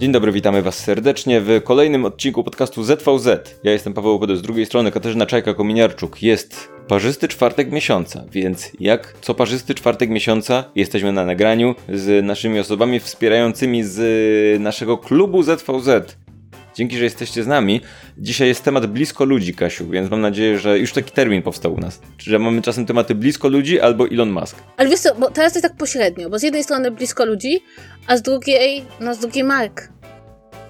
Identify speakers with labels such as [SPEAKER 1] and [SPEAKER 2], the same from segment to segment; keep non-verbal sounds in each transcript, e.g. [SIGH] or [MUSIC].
[SPEAKER 1] Dzień dobry, witamy Was serdecznie w kolejnym odcinku podcastu ZVZ. Ja jestem Paweł Opedy, z drugiej strony Katarzyna Czajka-Kominiarczuk. Jest parzysty czwartek miesiąca, więc jak co parzysty czwartek miesiąca jesteśmy na nagraniu z naszymi osobami wspierającymi z naszego klubu ZVZ. Dzięki, że jesteście z nami. Dzisiaj jest temat blisko ludzi, Kasiu, więc mam nadzieję, że już taki termin powstał u nas. Że mamy czasem tematy blisko ludzi albo Elon Musk.
[SPEAKER 2] Ale wiesz co, bo teraz jest tak pośrednio, bo z jednej strony blisko ludzi, a z drugiej, no z drugiej Mark.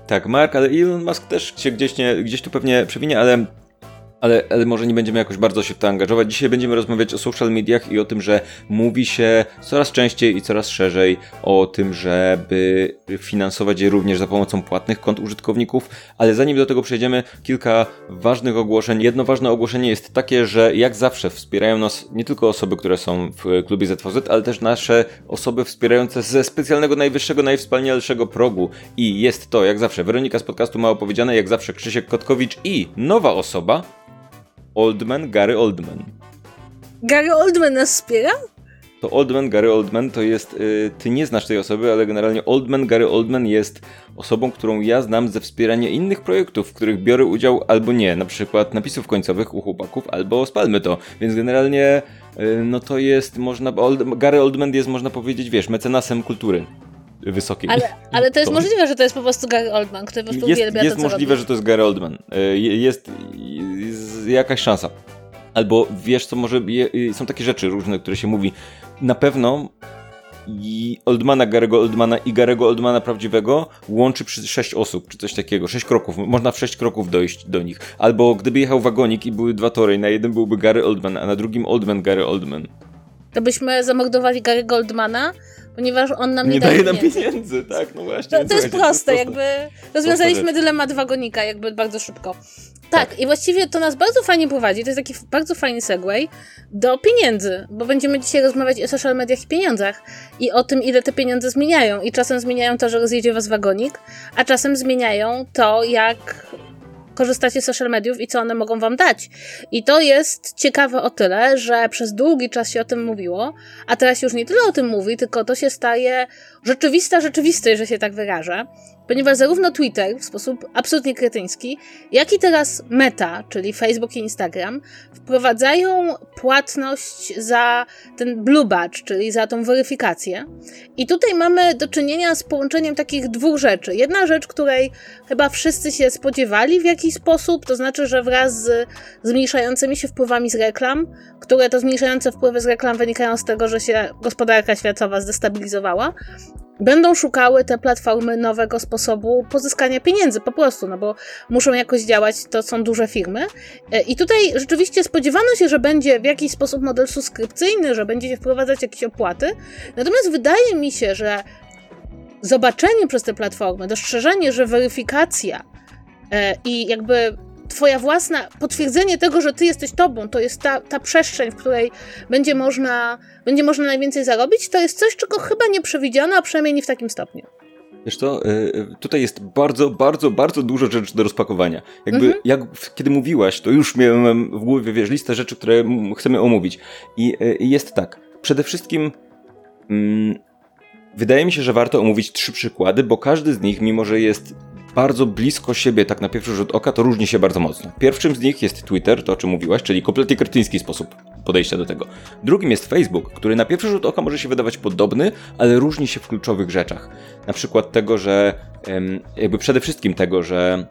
[SPEAKER 1] Tak, Mark, ale Elon Musk też się gdzieś, nie, gdzieś tu pewnie przewinie, ale ale, ale, może nie będziemy jakoś bardzo się w to angażować. Dzisiaj będziemy rozmawiać o social mediach i o tym, że mówi się coraz częściej i coraz szerzej o tym, żeby finansować je również za pomocą płatnych kont użytkowników. Ale zanim do tego przejdziemy, kilka ważnych ogłoszeń. Jedno ważne ogłoszenie jest takie, że jak zawsze wspierają nas nie tylko osoby, które są w klubie ZVZ, ale też nasze osoby wspierające ze specjalnego, najwyższego, najwspanialszego progu. I jest to, jak zawsze, Weronika z podcastu ma opowiedziane, jak zawsze Krzysiek Kotkowicz i nowa osoba, Oldman, Gary Oldman.
[SPEAKER 2] Gary Oldman nas wspiera?
[SPEAKER 1] To Oldman, Gary Oldman to jest. Yy, ty nie znasz tej osoby, ale generalnie Oldman, Gary Oldman jest osobą, którą ja znam ze wspierania innych projektów, w których biorę udział albo nie, na przykład napisów końcowych u chłopaków, albo spalmy to. Więc generalnie, yy, no to jest, można. Old, Gary Oldman jest, można powiedzieć, wiesz, mecenasem kultury wysokiej.
[SPEAKER 2] Ale, ale to jest możliwe, że to jest po prostu Gary Oldman, który po prostu
[SPEAKER 1] jest,
[SPEAKER 2] uwielbia
[SPEAKER 1] Jest
[SPEAKER 2] to,
[SPEAKER 1] możliwe,
[SPEAKER 2] robi.
[SPEAKER 1] że to jest Gary Oldman. Y, jest, jest jakaś szansa. Albo wiesz co, może y, są takie rzeczy różne, które się mówi. Na pewno i Oldmana, Garego Oldmana i Garego Oldmana prawdziwego łączy przy sześć osób, czy coś takiego, sześć kroków, można w sześć kroków dojść do nich. Albo gdyby jechał wagonik i były dwa tory, na jednym byłby Gary Oldman, a na drugim Oldman, Gary Oldman.
[SPEAKER 2] To byśmy zamordowali Gary Goldmana, ponieważ on nam nie,
[SPEAKER 1] nie
[SPEAKER 2] daje
[SPEAKER 1] nam
[SPEAKER 2] pieniędzy.
[SPEAKER 1] pieniędzy. Tak, no właśnie.
[SPEAKER 2] To, to jest proste, jakby rozwiązaliśmy dylemat wagonika jakby bardzo szybko. Tak, tak, i właściwie to nas bardzo fajnie prowadzi, to jest taki bardzo fajny segway do pieniędzy, bo będziemy dzisiaj rozmawiać o social mediach i pieniądzach i o tym, ile te pieniądze zmieniają. I czasem zmieniają to, że rozjedzie was wagonik, a czasem zmieniają to, jak korzystacie z social mediów i co one mogą wam dać. I to jest ciekawe o tyle, że przez długi czas się o tym mówiło, a teraz już nie tyle o tym mówi, tylko to się staje rzeczywista rzeczywistość, że się tak wyrażę ponieważ zarówno Twitter w sposób absolutnie kretyński, jak i teraz Meta, czyli Facebook i Instagram, wprowadzają płatność za ten blue badge, czyli za tą weryfikację. I tutaj mamy do czynienia z połączeniem takich dwóch rzeczy. Jedna rzecz, której chyba wszyscy się spodziewali w jakiś sposób, to znaczy, że wraz z zmniejszającymi się wpływami z reklam, które to zmniejszające wpływy z reklam wynikają z tego, że się gospodarka światowa zdestabilizowała, będą szukały te platformy nowego sposobu pozyskania pieniędzy po prostu, no bo muszą jakoś działać, to są duże firmy. E, I tutaj rzeczywiście spodziewano się, że będzie w jakiś sposób model subskrypcyjny, że będzie się wprowadzać jakieś opłaty. Natomiast wydaje mi się, że zobaczenie przez te platformy, dostrzeżenie, że weryfikacja e, i jakby twoja własna, potwierdzenie tego, że ty jesteś tobą, to jest ta, ta przestrzeń, w której będzie można, będzie można najwięcej zarobić, to jest coś, czego chyba nie przewidziano, a przynajmniej nie w takim stopniu.
[SPEAKER 1] Wiesz to, y, tutaj jest bardzo, bardzo, bardzo dużo rzeczy do rozpakowania. Jakby, mhm. jak, kiedy mówiłaś, to już miałem w głowie, wiesz, listę rzeczy, które chcemy omówić. I y, jest tak, przede wszystkim mm, wydaje mi się, że warto omówić trzy przykłady, bo każdy z nich, mimo że jest bardzo blisko siebie, tak na pierwszy rzut oka, to różni się bardzo mocno. Pierwszym z nich jest Twitter, to o czym mówiłaś, czyli kompletnie kretyński sposób podejścia do tego. Drugim jest Facebook, który na pierwszy rzut oka może się wydawać podobny, ale różni się w kluczowych rzeczach. Na przykład tego, że jakby przede wszystkim tego, że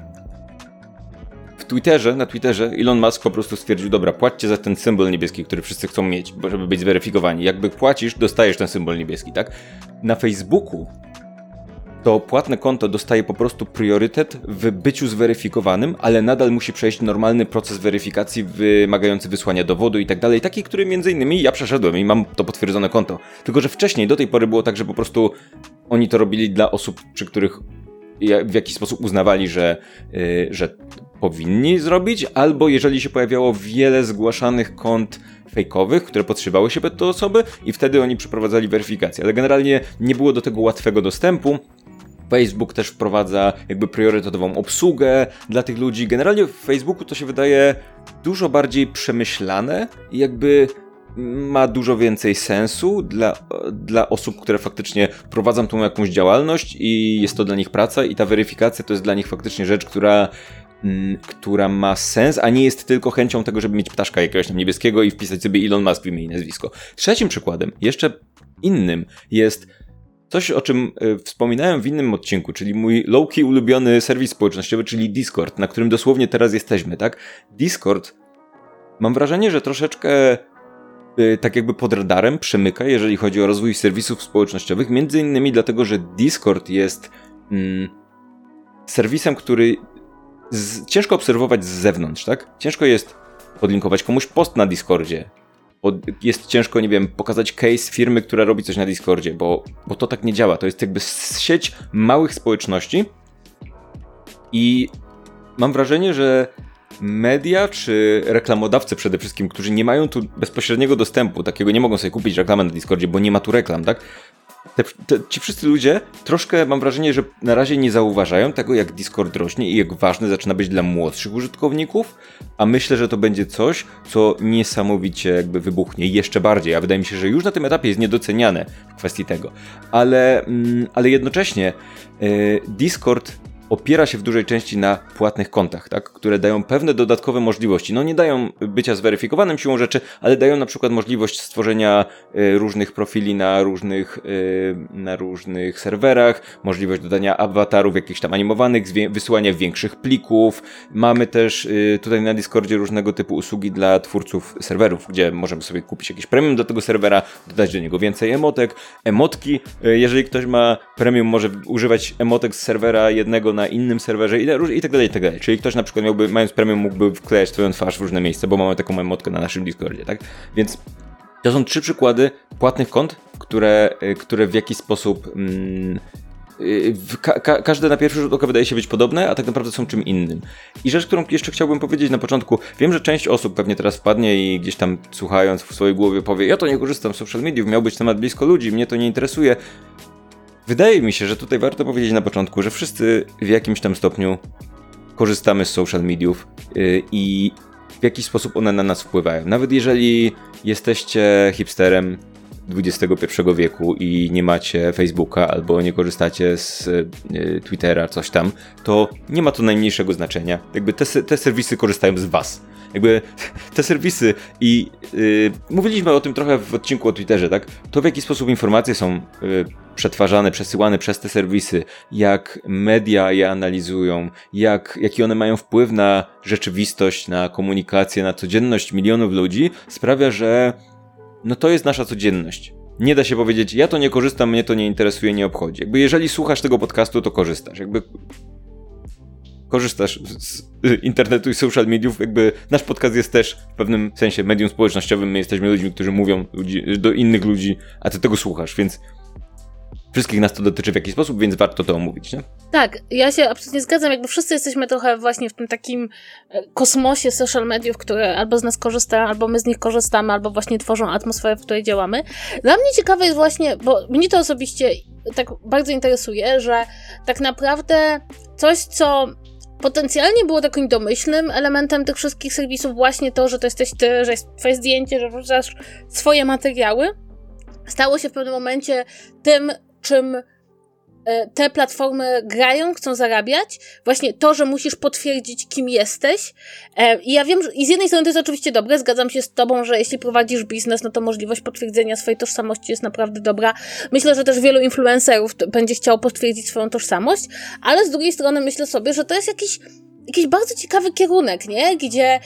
[SPEAKER 1] w Twitterze, na Twitterze Elon Musk po prostu stwierdził, dobra, płaccie za ten symbol niebieski, który wszyscy chcą mieć, żeby być zweryfikowani. Jakby płacisz, dostajesz ten symbol niebieski, tak? Na Facebooku to płatne konto dostaje po prostu priorytet w byciu zweryfikowanym, ale nadal musi przejść normalny proces weryfikacji wymagający wysłania dowodu i tak dalej, taki, który między innymi ja przeszedłem i mam to potwierdzone konto. Tylko, że wcześniej do tej pory było tak, że po prostu oni to robili dla osób, przy których w jakiś sposób uznawali, że, yy, że powinni zrobić, albo jeżeli się pojawiało wiele zgłaszanych kont fejkowych, które podszywały się pod te osoby i wtedy oni przeprowadzali weryfikację. Ale generalnie nie było do tego łatwego dostępu, Facebook też wprowadza jakby priorytetową obsługę dla tych ludzi. Generalnie w Facebooku to się wydaje dużo bardziej przemyślane i jakby ma dużo więcej sensu dla, dla osób, które faktycznie prowadzą tą jakąś działalność i jest to dla nich praca i ta weryfikacja to jest dla nich faktycznie rzecz, która mm, która ma sens, a nie jest tylko chęcią tego, żeby mieć ptaszka jakiegoś tam niebieskiego i wpisać sobie Elon Musk w imię i nazwisko. Trzecim przykładem, jeszcze innym, jest coś, o czym y, wspominałem w innym odcinku, czyli mój low-key ulubiony serwis społecznościowy, czyli Discord, na którym dosłownie teraz jesteśmy, tak? Discord, mam wrażenie, że troszeczkę Y, tak jakby pod radarem przemyka, jeżeli chodzi o rozwój serwisów społecznościowych, między innymi dlatego, że Discord jest mm, serwisem, który z, ciężko obserwować z zewnątrz, tak? Ciężko jest podlinkować komuś post na Discordzie. Jest ciężko, nie wiem, pokazać case firmy, która robi coś na Discordzie, bo, bo to tak nie działa. To jest jakby sieć małych społeczności i mam wrażenie, że media czy reklamodawcy przede wszystkim, którzy nie mają tu bezpośredniego dostępu, takiego nie mogą sobie kupić reklamy na Discordzie, bo nie ma tu reklam, tak? Te, te, ci wszyscy ludzie troszkę mam wrażenie, że na razie nie zauważają tego, jak Discord rośnie i jak ważny zaczyna być dla młodszych użytkowników, a myślę, że to będzie coś, co niesamowicie jakby wybuchnie jeszcze bardziej, a wydaje mi się, że już na tym etapie jest niedoceniane w kwestii tego. Ale, mm, ale jednocześnie yy, Discord opiera się w dużej części na płatnych kontach, tak? które dają pewne dodatkowe możliwości. No nie dają bycia zweryfikowanym siłą rzeczy, ale dają na przykład możliwość stworzenia y, różnych profili na różnych, y, na różnych serwerach, możliwość dodania awatarów jakichś tam animowanych, wysyłania większych plików. Mamy też y, tutaj na Discordzie różnego typu usługi dla twórców serwerów, gdzie możemy sobie kupić jakiś premium do tego serwera, dodać do niego więcej emotek. Emotki, jeżeli ktoś ma premium, może używać emotek z serwera jednego na innym serwerze i, i tak dalej, i tak dalej. Czyli ktoś na przykład miałby, mając premium, mógłby wklejać swoją twarz w różne miejsca, bo mamy taką emotkę na naszym Discordzie, tak? Więc to są trzy przykłady płatnych kont, które, y, które w jakiś sposób mm, y, Ka ka każde na pierwszy rzut oka wydaje się być podobne, a tak naprawdę są czym innym. I rzecz, którą jeszcze chciałbym powiedzieć na początku, wiem, że część osób pewnie teraz wpadnie i gdzieś tam słuchając w swojej głowie powie, ja to nie korzystam z social mediów, miał być temat blisko ludzi, mnie to nie interesuje. Wydaje mi się, że tutaj warto powiedzieć na początku, że wszyscy w jakimś tam stopniu korzystamy z social mediów yy, i w jakiś sposób one na nas wpływają. Nawet jeżeli jesteście hipsterem XXI wieku i nie macie Facebooka albo nie korzystacie z yy, Twittera, coś tam, to nie ma to najmniejszego znaczenia. Jakby te, te serwisy korzystają z was. Jakby [LAUGHS] te serwisy i yy, mówiliśmy o tym trochę w odcinku o Twitterze, tak? To w jaki sposób informacje są yy, przetwarzane, przesyłane przez te serwisy, jak media je analizują, jak, jaki one mają wpływ na rzeczywistość, na komunikację, na codzienność milionów ludzi, sprawia, że no to jest nasza codzienność. Nie da się powiedzieć, ja to nie korzystam, mnie to nie interesuje, nie obchodzi. Jakby jeżeli słuchasz tego podcastu, to korzystasz. Jakby korzystasz z internetu i social mediów, jakby nasz podcast jest też w pewnym sensie medium społecznościowym. My jesteśmy ludźmi, którzy mówią ludzi, do innych ludzi, a ty tego słuchasz, więc wszystkich nas to dotyczy w jakiś sposób, więc warto to omówić, nie?
[SPEAKER 2] Tak, ja się absolutnie zgadzam, jakby wszyscy jesteśmy trochę właśnie w tym takim e, kosmosie social mediów, które albo z nas korzystają, albo my z nich korzystamy, albo właśnie tworzą atmosferę, w której działamy. Dla mnie ciekawe jest właśnie, bo mnie to osobiście tak bardzo interesuje, że tak naprawdę coś, co potencjalnie było takim domyślnym elementem tych wszystkich serwisów, właśnie to, że to jesteś ty, że jest twoje zdjęcie, że wrzucasz swoje materiały, stało się w pewnym momencie tym, czym e, te platformy grają, chcą zarabiać, właśnie to, że musisz potwierdzić, kim jesteś. E, I ja wiem, że i z jednej strony to jest oczywiście dobre, zgadzam się z Tobą, że jeśli prowadzisz biznes, no to możliwość potwierdzenia swojej tożsamości jest naprawdę dobra. Myślę, że też wielu influencerów będzie chciało potwierdzić swoją tożsamość, ale z drugiej strony myślę sobie, że to jest jakiś jakiś bardzo ciekawy kierunek, nie? Gdzie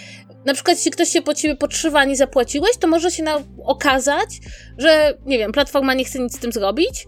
[SPEAKER 2] na przykład jeśli ktoś się po ciebie podszywa, nie zapłaciłeś, to może się na, okazać, że nie wiem, platforma nie chce nic z tym zrobić.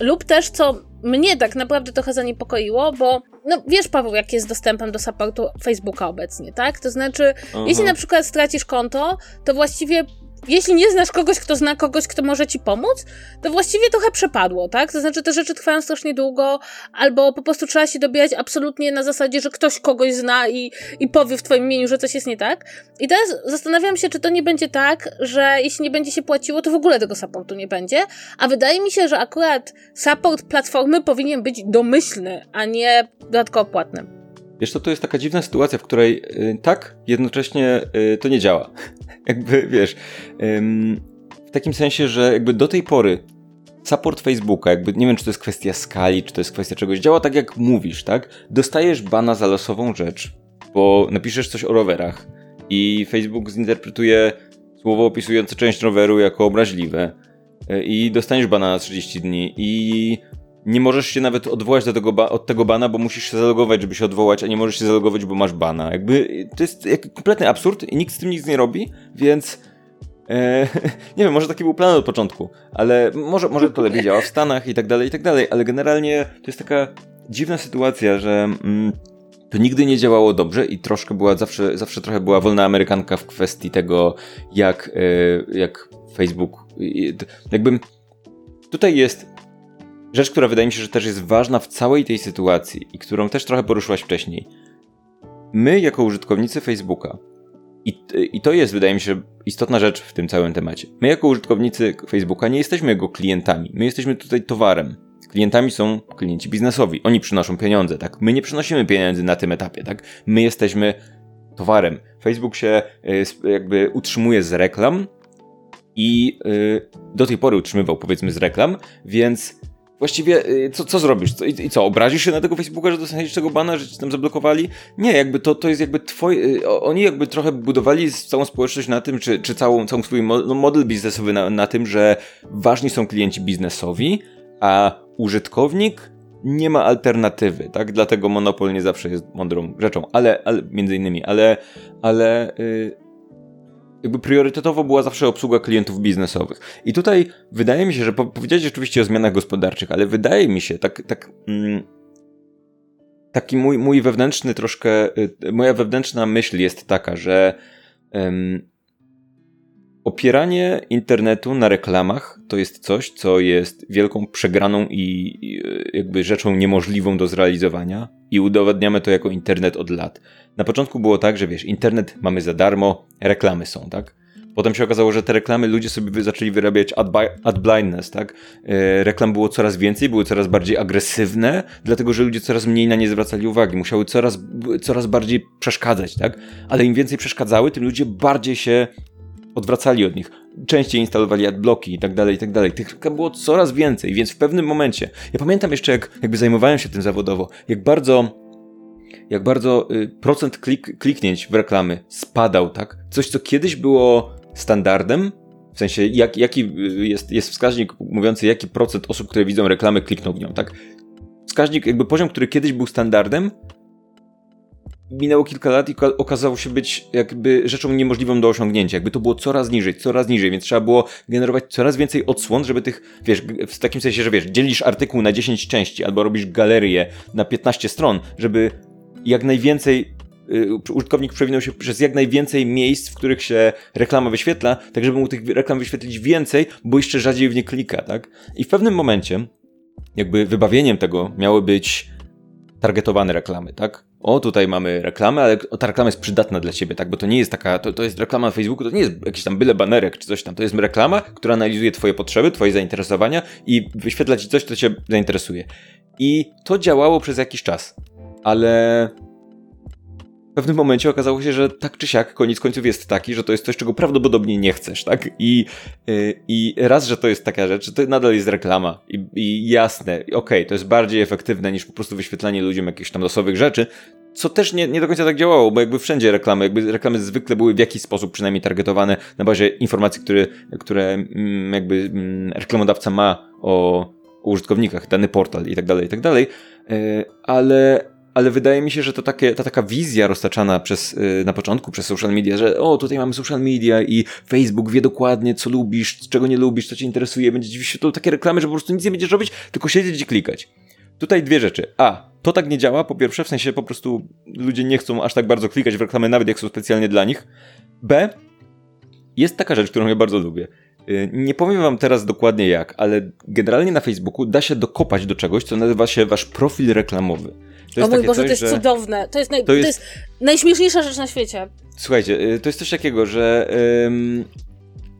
[SPEAKER 2] Lub też, co mnie tak naprawdę trochę zaniepokoiło, bo no wiesz, Paweł, jak jest dostępem do supportu Facebooka obecnie, tak? To znaczy, Aha. jeśli na przykład stracisz konto, to właściwie jeśli nie znasz kogoś, kto zna kogoś, kto może ci pomóc, to właściwie trochę przepadło, tak? To znaczy, te rzeczy trwają strasznie długo, albo po prostu trzeba się dobijać absolutnie na zasadzie, że ktoś kogoś zna i, i powie w twoim imieniu, że coś jest nie tak. I teraz zastanawiam się, czy to nie będzie tak, że jeśli nie będzie się płaciło, to w ogóle tego supportu nie będzie. A wydaje mi się, że akurat support platformy powinien być domyślny, a nie dodatkowo płatny.
[SPEAKER 1] Wiesz, to to jest taka dziwna sytuacja, w której yy, tak, jednocześnie yy, to nie działa. [LAUGHS] jakby, wiesz, w takim sensie, że jakby do tej pory support Facebooka, jakby nie wiem, czy to jest kwestia skali, czy to jest kwestia czegoś, działa tak jak mówisz, tak? Dostajesz bana za losową rzecz, bo napiszesz coś o rowerach i Facebook zinterpretuje słowo opisujące część roweru jako obraźliwe y, i dostaniesz bana na 30 dni i nie możesz się nawet odwołać do tego od tego bana, bo musisz się zalogować, żeby się odwołać, a nie możesz się zalogować, bo masz bana. Jakby to jest kompletny absurd i nikt z tym nic nie robi, więc e, [LAUGHS] nie wiem, może taki był plan od początku, ale może, może to lepiej działa w Stanach i tak dalej, i tak dalej, ale generalnie to jest taka dziwna sytuacja, że mm, to nigdy nie działało dobrze i troszkę była, zawsze, zawsze trochę była wolna amerykanka w kwestii tego, jak, e, jak Facebook, jakbym tutaj jest rzecz, która wydaje mi się, że też jest ważna w całej tej sytuacji i którą też trochę poruszyłaś wcześniej. My, jako użytkownicy Facebooka, i, i to jest, wydaje mi się, istotna rzecz w tym całym temacie. My, jako użytkownicy Facebooka, nie jesteśmy jego klientami. My jesteśmy tutaj towarem. Klientami są klienci biznesowi. Oni przynoszą pieniądze, tak? My nie przynosimy pieniędzy na tym etapie, tak? My jesteśmy towarem. Facebook się y, jakby utrzymuje z reklam i y, do tej pory utrzymywał, powiedzmy, z reklam, więc właściwie y, co, co zrobisz? Co, i, i, co, obrazisz się na tego Facebooka, że dostaniesz tego bana, że ci tam zablokowali? Nie, jakby to, to jest jakby twoje... Y, oni jakby trochę budowali całą społeczność na tym, czy, czy całą, całą swój no, model biznesowy na, na tym, że ważni są klienci biznesowi, a użytkownik nie ma alternatywy, tak? Dlatego monopol nie zawsze jest mądrą rzeczą, ale, ale między innymi, ale, ale yy, jakby priorytetowo była zawsze obsługa klientów biznesowych. I tutaj wydaje mi się, że po, powiedziałeś oczywiście o zmianach gospodarczych, ale wydaje mi się, tak, tak mm, taki mój, mój wewnętrzny troszkę, y, moja wewnętrzna myśl jest taka, że opieranie internetu na reklamach to jest coś, co jest wielką przegraną i, i jakby rzeczą niemożliwą do zrealizowania i udowadniamy to jako internet od lat. Na początku było tak, że wiesz, internet mamy za darmo, reklamy są, tak? Potem się okazało, że te reklamy ludzie sobie zaczęli wyrabiać ad, ad blindness, tak? Yy, reklam było coraz więcej, były coraz bardziej agresywne, dlatego że ludzie coraz mniej na nie zwracali uwagi, musiały coraz, coraz bardziej przeszkadzać, tak? Ale im więcej przeszkadzały, tym ludzie bardziej się odwracali od nich, częściej instalowali adblocki i tak dalej, i tak dalej. Tych było coraz więcej, więc w pewnym momencie, ja pamiętam jeszcze jak jakby zajmowałem się tym zawodowo, jak bardzo jak bardzo y, procent klik, kliknięć w reklamy spadał, tak? Coś, co kiedyś było standardem, w sensie jak, jaki y, jest, jest wskaźnik mówiący, jaki procent osób, które widzą reklamy, klikną w nią, tak? Wskaźnik, jakby poziom, który kiedyś był standardem, minęło kilka lat i okazało się być jakby rzeczą niemożliwą do osiągnięcia. Jakby to było coraz niżej, coraz niżej, więc trzeba było generować coraz więcej odsłon, żeby tych, wiesz, w takim sensie, że wiesz, dzielisz artykuł na 10 części albo robisz galerię na 15 stron, żeby jak najwięcej y, użytkownik przewinął się przez jak najwięcej miejsc, w których się reklama wyświetla, tak żeby mu tych reklam wyświetlić więcej, bo jeszcze rzadziej w nie klika, tak? I w pewnym momencie jakby wybawieniem tego miały być targetowane reklamy, tak? O, tutaj mamy reklamę, ale ta reklama jest przydatna dla ciebie, tak? Bo to nie jest taka, to, to jest reklama na Facebooku, to nie jest jakiś tam byle banerek czy coś tam. To jest reklama, która analizuje twoje potrzeby, twoje zainteresowania i wyświetla ci coś, co cię zainteresuje. I to działało przez jakiś czas ale w pewnym momencie okazało się, że tak czy siak koniec końców jest taki, że to jest coś, czego prawdopodobnie nie chcesz, tak? I, yy, i raz, że to jest taka rzecz, to nadal jest reklama i, i jasne, okej, okay, to jest bardziej efektywne niż po prostu wyświetlanie ludziom jakichś tam losowych rzeczy, co też nie, nie do końca tak działało, bo jakby wszędzie reklamy, jakby reklamy zwykle były w jakiś sposób przynajmniej targetowane na bazie informacji, które, które mm, jakby mm, reklamodawca ma o, użytkownikach, dany portal i tak dalej, i tak dalej, yy, ale ale wydaje mi się, że to takie, ta taka wizja roztaczana przez, yy, na początku przez social media, że o, tutaj mamy social media i Facebook wie dokładnie, co lubisz, czego nie lubisz, co cię interesuje, będzie ci wyświetlał takie reklamy, że po prostu nic nie będziesz robić, tylko siedzieć i klikać. Tutaj dwie rzeczy. A, to tak nie działa, po pierwsze, w sensie po prostu ludzie nie chcą aż tak bardzo klikać w reklamy, nawet jak są specjalnie dla nich. B, jest taka rzecz, którą ja bardzo lubię. Y, nie powiem wam teraz dokładnie jak, ale generalnie na Facebooku da się dokopać do czegoś, co nazywa się wasz profil reklamowy.
[SPEAKER 2] To o mój Boże, coś, to jest że... cudowne. To jest, naj... to, jest... to jest najśmieszniejsza rzecz na świecie.
[SPEAKER 1] Słuchajcie, y, to jest coś takiego, że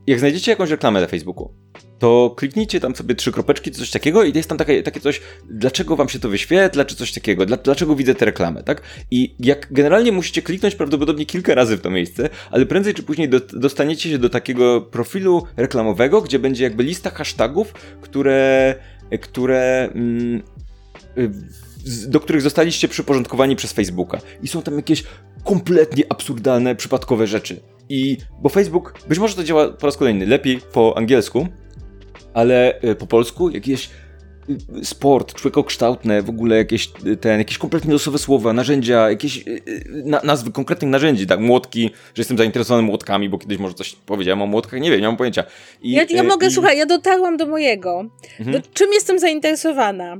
[SPEAKER 1] jak znajdziecie jakąś reklamę na Facebooku, to kliknijcie tam sobie trzy kropeczki, coś takiego i jest tam takie, takie coś, dlaczego wam się to wyświetla, czy coś takiego, dlaczego widzę tę reklamę, tak? I jak generalnie musicie kliknąć prawdopodobnie kilka razy w to miejsce, ale prędzej czy później do, dostaniecie się do takiego profilu reklamowego, gdzie będzie jakby lista hashtagów, które, które mm, do których zostaliście przyporządkowani przez Facebooka. I są tam jakieś kompletnie absurdalne, przypadkowe rzeczy. I bo Facebook, być może to działa po raz kolejny lepiej po angielsku, ale e, po polsku jakieś y, sport, człowiekokształtne, w ogóle jakieś y, ten, jakieś kompletnie losowe słowa, narzędzia, jakieś y, na, nazwy konkretnych narzędzi, tak, młotki, że jestem zainteresowany młotkami, bo kiedyś może coś powiedziałem o młotkach, nie wiem, nie mam pojęcia.
[SPEAKER 2] I, ja, ja mogę, i... słuchaj, ja dotarłam do mojego. Mhm. Do, czym jestem zainteresowana?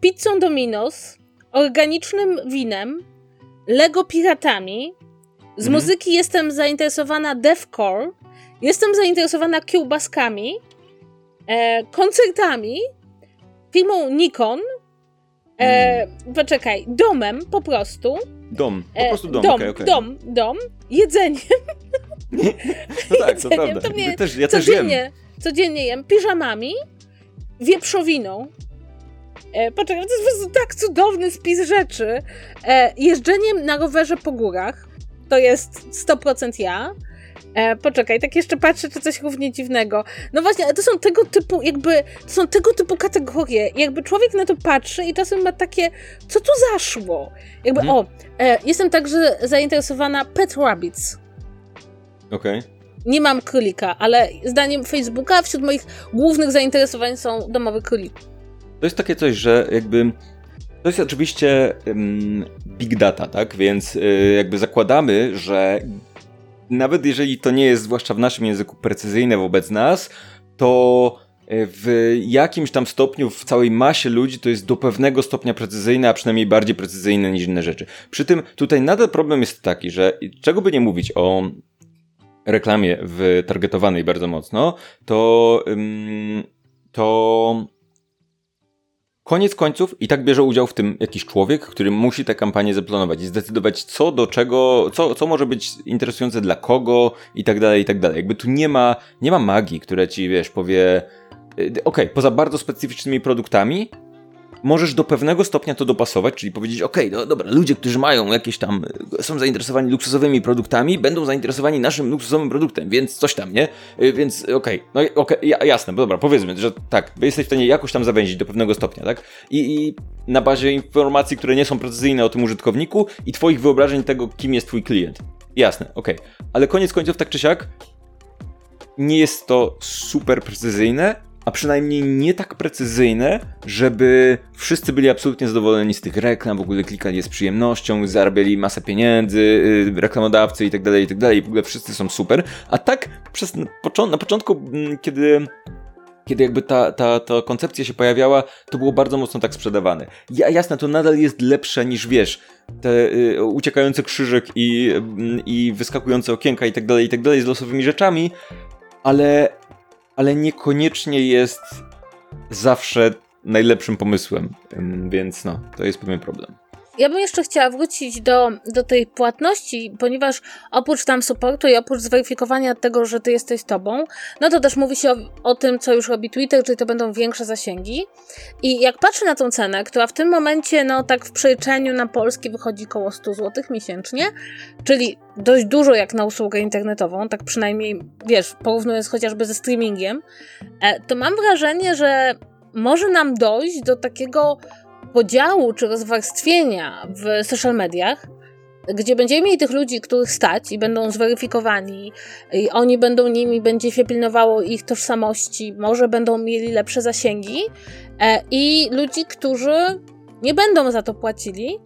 [SPEAKER 2] Pizzą Domino's, organicznym winem, Lego piratami, z mhm. muzyki jestem zainteresowana deathcore, jestem zainteresowana kiełbaskami, e, koncertami, firmą Nikon, e, hmm. poczekaj, domem po prostu.
[SPEAKER 1] Dom, po e, prostu dom, dom, okay, okay.
[SPEAKER 2] dom, dom, jedzeniem. [LAUGHS]
[SPEAKER 1] No tak, to [LAUGHS] prawda. To mnie, też, ja
[SPEAKER 2] codziennie,
[SPEAKER 1] też
[SPEAKER 2] jem. Codziennie jem piżamami, wieprzowiną. E, poczekaj, to jest po prostu tak cudowny spis rzeczy. E, jeżdżeniem na rowerze po górach, to jest 100% ja. E, poczekaj, tak jeszcze patrzę, czy coś równie dziwnego. No właśnie, ale to są tego typu, jakby, to są tego typu kategorie. Jakby człowiek na to patrzy i czasem ma takie, co tu zaszło? Jakby, mhm. o, e, jestem także zainteresowana Pet Rabbits.
[SPEAKER 1] Okej. Okay.
[SPEAKER 2] Nie mam królika, ale zdaniem Facebooka wśród moich głównych zainteresowań są domowe króliki.
[SPEAKER 1] To jest takie coś, że jakby to jest oczywiście um, big data, tak? Więc y, jakby zakładamy, że nawet jeżeli to nie jest, zwłaszcza w naszym języku, precyzyjne wobec nas, to e, w jakimś tam stopniu, w całej masie ludzi to jest do pewnego stopnia precyzyjne, a przynajmniej bardziej precyzyjne niż inne rzeczy. Przy tym tutaj nadal problem jest taki, że czego by nie mówić o reklamie w targetowanej bardzo mocno, to, to Koniec końców i tak bierze udział w tym jakiś człowiek, który musi tę kampanię zaplanować i zdecydować, co do czego, co, co może być interesujące dla kogo i tak dalej, i tak dalej. Jakby tu nie ma, nie ma magii, która ci, wiesz, powie, y, okej, okay, poza bardzo specyficznymi produktami, możesz do pewnego stopnia to dopasować, czyli powiedzieć, ok, no dobra, ludzie, którzy mają jakieś tam, są zainteresowani luksusowymi produktami, będą zainteresowani naszym luksusowym produktem, więc coś tam, nie? Y, więc okej, okay, no okay, jasne, dobra, powiedzmy, że tak, jesteś w stanie jakoś tam zawęzić do pewnego stopnia, tak? I, I na bazie informacji, które nie są precyzyjne o tym użytkowniku i twoich wyobrażeń tego, kim jest twój klient. Jasne, okej. Okay. Ale koniec końców, tak czy siak, nie jest to super precyzyjne, a przynajmniej nie tak precyzyjne, żeby wszyscy byli absolutnie zadowoleni z tych reklam, w ogóle klikali je z przyjemnością, zarabiali masę pieniędzy, y, reklamodawcy i tak dalej, i tak dalej, w ogóle wszyscy są super, a tak przez, na początku, mm, kiedy kiedy jakby ta, ta, ta koncepcja się pojawiała, to było bardzo mocno tak sprzedawane. Ja, jasne, to nadal jest lepsze niż, wiesz, te y, uciekające krzyżyk i, y, i wyskakujące okienka i tak dalej, i tak dalej z losowymi rzeczami, ale ale niekoniecznie jest zawsze najlepszym pomysłem. Więc no, to jest pewien problem.
[SPEAKER 2] Ja bym jeszcze chciała wrócić do, do tej płatności, ponieważ oprócz tam supportu i oprócz zweryfikowania tego, że ty jesteś tobą, no to też mówi się o, o, tym, co już robi Twitter, czyli to będą większe zasięgi. I jak patrzę na tą cenę, która w tym momencie, no tak w przeliczeniu na polski wychodzi około 100 zł miesięcznie, czyli dość dużo jak na usługę internetową, tak przynajmniej, wiesz, porównując chociażby ze streamingiem, e, to mam wrażenie, że może nam dojść do takiego podziału czy rozwarstwienia w social mediach, gdzie będziemy mieli tych ludzi, których stać i będą zweryfikowani, i oni będą nimi, będzie się pilnowało ich tożsamości, może będą mieli lepsze zasięgi, e, i ludzi, którzy nie będą za to płacili.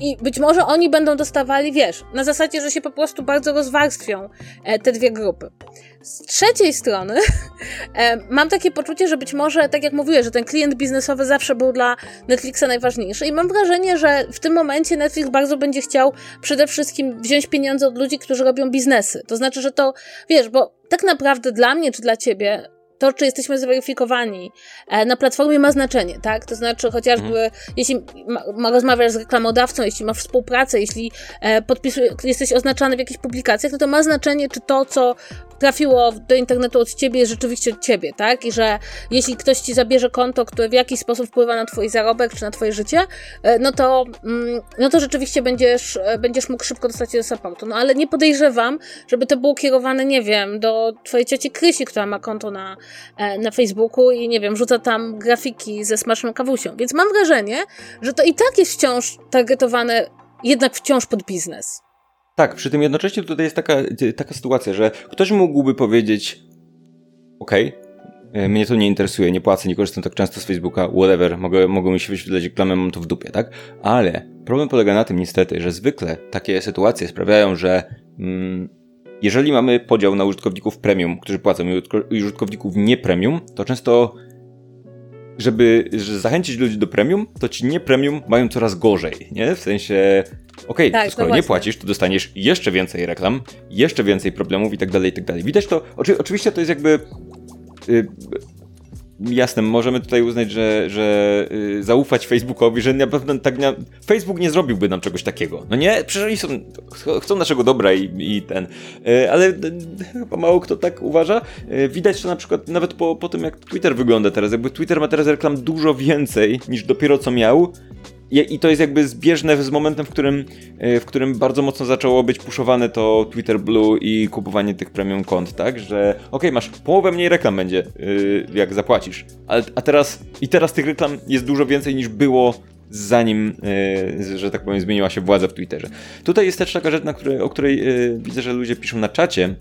[SPEAKER 2] I być może oni będą dostawali, wiesz, na zasadzie, że się po prostu bardzo rozwarstwią e, te dwie grupy. Z trzeciej strony [LAUGHS] e, mam takie poczucie, że być może, tak jak mówiłeś, że ten klient biznesowy zawsze był dla Netflixa najważniejszy i mam wrażenie, że w tym momencie Netflix bardzo będzie chciał przede wszystkim wziąć pieniądze od ludzi, którzy robią biznesy. To znaczy, że to, wiesz, bo tak naprawdę dla mnie czy dla ciebie to, czy jesteśmy zweryfikowani e, na platformie ma znaczenie, tak? To znaczy chociażby, mhm. jeśli ma, ma rozmawiasz z reklamodawcą, jeśli masz współpracę, jeśli e, jesteś oznaczany w jakichś publikacjach, no to ma znaczenie, czy to, co trafiło do internetu od ciebie jest rzeczywiście od ciebie, tak? I że jeśli ktoś ci zabierze konto, które w jakiś sposób wpływa na twój zarobek czy na twoje życie, e, no to, mm, no to rzeczywiście będziesz, e, będziesz mógł szybko dostać się do supportu. No ale nie podejrzewam, żeby to było kierowane, nie wiem, do twojej cioci Krysi, która ma konto na, e, na Facebooku i nie wiem, rzuca tam grafiki ze smaczną kawusią. Więc mam wrażenie, że to i tak jest wciąż targetowane jednak wciąż pod biznes.
[SPEAKER 1] Tak, przy tym jednocześnie tutaj jest taka, taka sytuacja, że ktoś mógłby powiedzieć okej, okay, mnie to nie interesuje, nie płacę, nie korzystam tak często z Facebooka, whatever, mogę, mogą mi się wyświetlać reklamy, mam to w dupie, tak? Ale problem polega na tym niestety, że zwykle takie sytuacje sprawiają, że mm, jeżeli mamy podział na użytkowników premium, którzy płacą i użytkowników nie premium, to często żeby, żeby zachęcić ludzi do premium, to ci nie premium mają coraz gorzej, nie? W sensie, okej, okay, tak, skoro no nie płacisz, to dostaniesz jeszcze więcej reklam, jeszcze więcej problemów i tak dalej, i tak dalej. Widać to, oczy, oczywiście to jest jakby... Jasne, możemy tutaj uznać, że, że yy, zaufać Facebookowi, że na pewno tak nie, Facebook nie zrobiłby nam czegoś takiego. No nie, przecież oni są, chcą naszego dobra i, i ten, yy, ale yy, chyba mało kto tak uważa. Yy, widać to na przykład nawet po, po tym, jak Twitter wygląda teraz. Jakby Twitter ma teraz reklam dużo więcej niż dopiero co miał i to jest jakby zbieżne z momentem, w którym, e, w którym bardzo mocno zaczęło być puszowane to Twitter Blue i kupowanie tych premium kont, tak? Że okej, okay, masz połowę mniej reklam będzie, yy, jak zapłacisz. Ale, a teraz, i teraz tych reklam jest dużo więcej niż było zanim, yy, że tak powiem, zmieniła się władza w Twitterze. Tutaj jest też taka rzecz, której, o której yy, widzę, że ludzie piszą na czacie,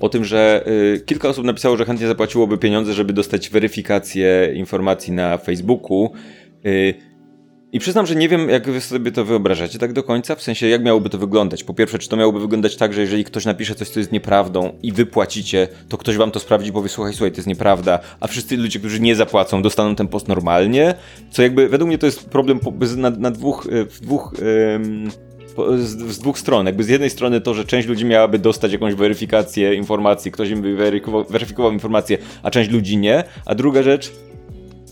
[SPEAKER 1] o tym, że y, kilka osób napisało, że chętnie zapłaciłoby pieniądze, żeby dostać weryfikację informacji na Facebooku. Y, i przyznam, że nie wiem, jak wy sobie to wyobrażacie tak do końca, w sensie jak miałoby to wyglądać. Po pierwsze, czy to miałoby wyglądać tak, że jeżeli ktoś napisze coś, co jest nieprawdą i wy płacicie, to ktoś wam to sprawdzi i powie, słuchaj, słuchaj, to jest nieprawda, a wszyscy ludzie, którzy nie zapłacą, dostaną ten post normalnie, co jakby, według mnie to jest problem na, na dwóch, e, w dwóch... z, z, dwóch stron. Jakby z jednej strony to, że część ludzi miałaby dostać jakąś weryfikację informacji, ktoś im by weryfikował, weryfikował informację, a część ludzi nie. A druga rzecz,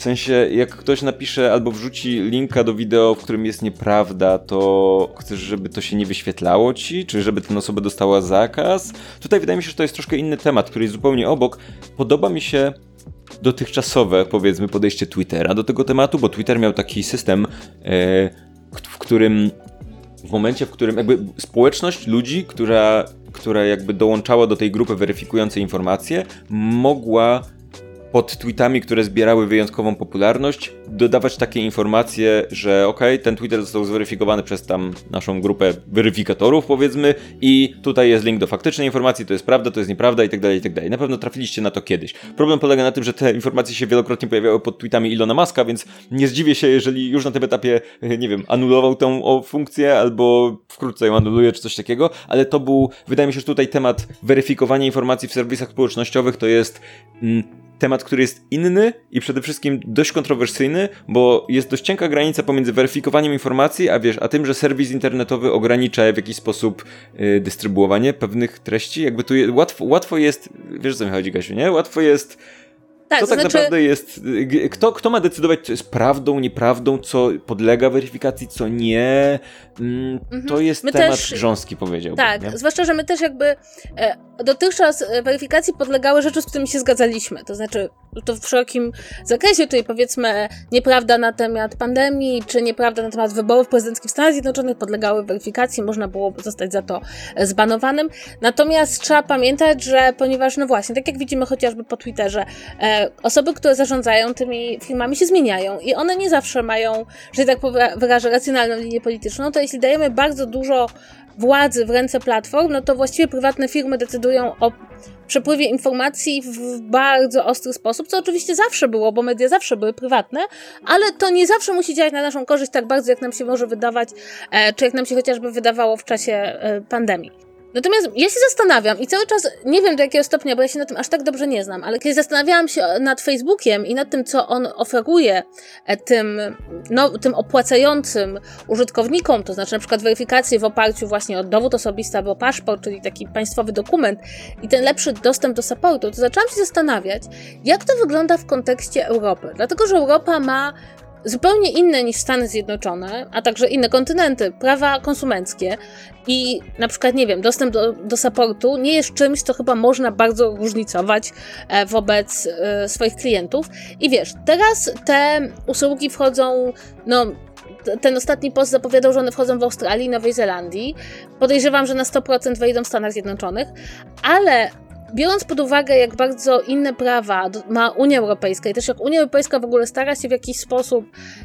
[SPEAKER 1] w sensie, jak ktoś napisze albo wrzuci linka do wideo, w którym jest nieprawda, to chcesz, żeby to się nie wyświetlało ci? Czy żeby ten osoba dostała zakaz? Tutaj wydaje mi się, że to jest troszkę inny temat, który jest zupełnie obok. Podoba mi się dotychczasowe, powiedzmy, podejście Twittera do tego tematu, bo Twitter miał taki system, e, w którym w momencie, w którym jakby społeczność ludzi, która, która jakby dołączała do tej grupy weryfikującej informacje, mogła pod tweetami, które zbierały wyjątkową popularność, dodawać takie informacje, że ok, ten Twitter został zweryfikowany przez tam naszą grupę weryfikatorów, powiedzmy, i tutaj jest link do faktycznej informacji, to jest prawda, to jest nieprawda i tak dalej, i tak dalej. Na pewno trafiliście na to kiedyś. Problem polega na tym, że te informacje się wielokrotnie pojawiały pod tweetami Ilona Maska, więc nie zdziwię się, jeżeli już na tym etapie, nie wiem, anulował tą funkcję, albo wkrótce ją anuluje, czy coś takiego, ale to był, wydaje mi się, że tutaj temat weryfikowania informacji w serwisach społecznościowych to jest mm, temat, który jest inny i przede wszystkim dość kontrowersyjny, bo jest dość cienka granica pomiędzy weryfikowaniem informacji, a wiesz, a tym, że serwis internetowy ogranicza w jakiś sposób yy, dystrybuowanie pewnych treści. Jakby tu je, łatwo, łatwo jest, wiesz o co mi chodzi, Gasiu, nie? Łatwo jest tak, co tak znaczy... naprawdę jest. Kto, kto ma decydować, co jest prawdą, nieprawdą, co podlega weryfikacji, co nie? Mm, mhm. To jest my temat też, grząski, powiedziałbym.
[SPEAKER 2] Tak,
[SPEAKER 1] nie?
[SPEAKER 2] zwłaszcza, że my też jakby e, dotychczas e, weryfikacji podlegały rzeczy, z którymi się zgadzaliśmy. To znaczy, to w szerokim zakresie, tutaj powiedzmy nieprawda na temat pandemii, czy nieprawda na temat wyborów prezydenckich w Stanach Zjednoczonych podlegały weryfikacji, można było zostać za to zbanowanym. Natomiast trzeba pamiętać, że ponieważ, no właśnie, tak jak widzimy chociażby po Twitterze, e, osoby, które zarządzają tymi firmami się zmieniają i one nie zawsze mają, że tak wyrażę, racjonalną linię polityczną, to jeśli dajemy bardzo dużo władzy w ręce platform, no to właściwie prywatne firmy decydują o przepływie informacji w bardzo ostry sposób, co oczywiście zawsze było, bo media zawsze były prywatne, ale to nie zawsze musi działać na naszą korzyść tak bardzo, jak nam się może wydawać, e, czy jak nam się chociażby wydawało w czasie e, pandemii. Natomiast ja się zastanawiam i cały czas nie wiem do jakiego stopnia, bo ja się na tym aż tak dobrze nie znam, ale kiedy zastanawiałam się nad Facebookiem i nad tym, co on oferuje e, tym, no, tym opłacającym użytkownikom, to znaczy na przykład weryfikację w oparciu właśnie o dowód osobisty albo paszport, czyli taki państwowy dokument i ten lepszy dostęp do supportu, to zaczęłam się zastanawiać, jak to wygląda w kontekście Europy. Dlatego, że Europa ma zupełnie inne niż Stany Zjednoczone, a także inne kontynenty, prawa konsumenckie i na przykład, nie wiem, dostęp do, do supportu nie jest czymś, co chyba można bardzo różnicować e, wobec e, swoich klientów. I wiesz, teraz te usługi wchodzą, no ten ostatni post zapowiadał, że one wchodzą w Australii i Nowej Zelandii. Podejrzewam, że na 100% wejdą w Stanach Zjednoczonych, ale biorąc pod uwagę, jak bardzo inne prawa ma Unia Europejska i też jak Unia Europejska w ogóle stara się w jakiś sposób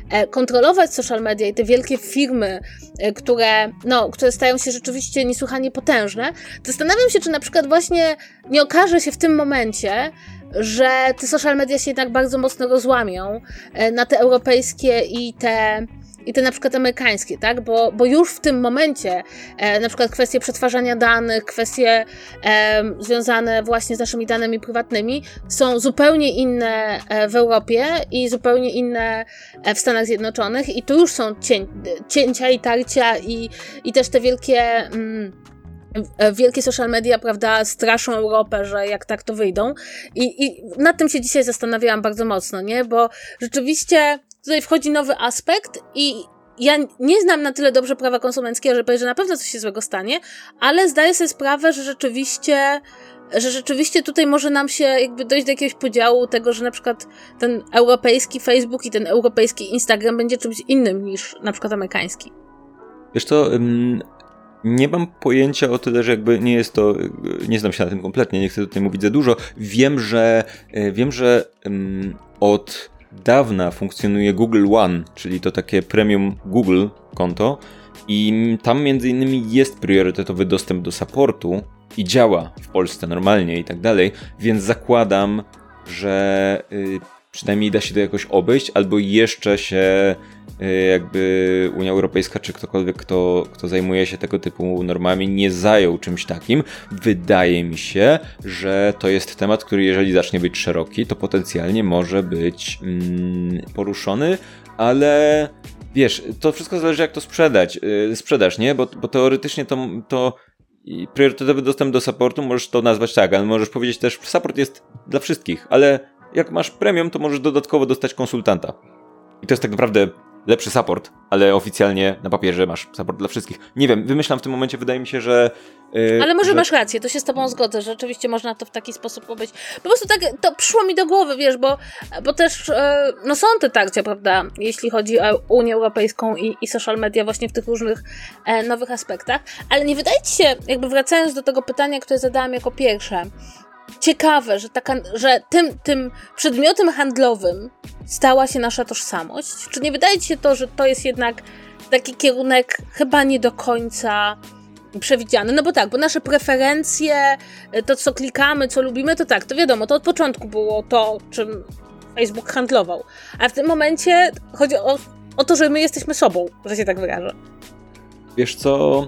[SPEAKER 2] e, kontrolować social media i te wielkie firmy, e, które, no, które stają się rzeczywiście niesłychanie potężne, zastanawiam się, czy na przykład właśnie nie okaże się w tym momencie, że te social media się jednak bardzo mocno rozłamią e, na te europejskie i te i te na przykład amerykańskie, tak? Bo, bo już w tym momencie e, na przykład kwestie przetwarzania danych, kwestie e, związane właśnie z naszymi danymi prywatnymi są zupełnie inne e, w Europie i zupełnie inne e, w Stanach Zjednoczonych i tu już są cię, cięcia i tarcia i, i też te wielkie... Mm, wielkie social media, prawda, straszą Europę, że jak tak to wyjdą. I, I nad tym się dzisiaj zastanawiałam bardzo mocno, nie? Bo rzeczywiście tutaj wchodzi nowy aspekt i ja nie znam na tyle dobrze prawa konsumenckiego, żeby powiedzieć, że na pewno coś się złego stanie, ale zdaję sobie sprawę, że rzeczywiście że rzeczywiście tutaj może nam się jakby dojść do jakiegoś podziału tego, że na przykład ten europejski Facebook i ten europejski Instagram będzie czymś innym niż na przykład amerykański.
[SPEAKER 1] Wiesz co, nie mam pojęcia o tyle, że jakby nie jest to, nie znam się na tym kompletnie, nie chcę tutaj mówić za dużo. Wiem, że e, wiem, że od dawna funkcjonuje Google One, czyli to takie premium Google konto i tam między innymi jest priorytetowy dostęp do supportu i działa w Polsce normalnie i tak dalej, więc zakładam, że y, przynajmniej da się to jakoś obejść, albo jeszcze się y, jakby Unia Europejska, czy ktokolwiek, kto, kto zajmuje się tego typu normami, nie zajął czymś takim. Wydaje mi się, że to jest temat, który jeżeli zacznie być szeroki, to potencjalnie może być mm, poruszony, ale wiesz, to wszystko zależy jak to sprzedać, yy, sprzedasz, nie? Bo, bo teoretycznie to, to priorytetowy dostęp do supportu możesz to nazwać tak, ale możesz powiedzieć też, support jest dla wszystkich, ale jak masz premium, to możesz dodatkowo dostać konsultanta. I to jest tak naprawdę lepszy support, ale oficjalnie na papierze masz support dla wszystkich. Nie wiem, wymyślam w tym momencie, wydaje mi się, że.
[SPEAKER 2] Yy, ale może że... masz rację, to się z Tobą zgodzę, że rzeczywiście można to w taki sposób powiedzieć. Po prostu tak to przyszło mi do głowy, wiesz, bo, bo też yy, no są te tarcia, prawda, jeśli chodzi o Unię Europejską i, i social media, właśnie w tych różnych e, nowych aspektach. Ale nie wydaje Ci się, jakby wracając do tego pytania, które zadałam jako pierwsze, ciekawe, że, taka, że tym, tym przedmiotem handlowym stała się nasza tożsamość? Czy nie wydaje ci się to, że to jest jednak taki kierunek chyba nie do końca przewidziany? No bo tak, bo nasze preferencje, to co klikamy, co lubimy, to tak, to wiadomo, to od początku było to, czym Facebook handlował. A w tym momencie chodzi o, o to, że my jesteśmy sobą, że się tak wyrażę.
[SPEAKER 1] Wiesz co?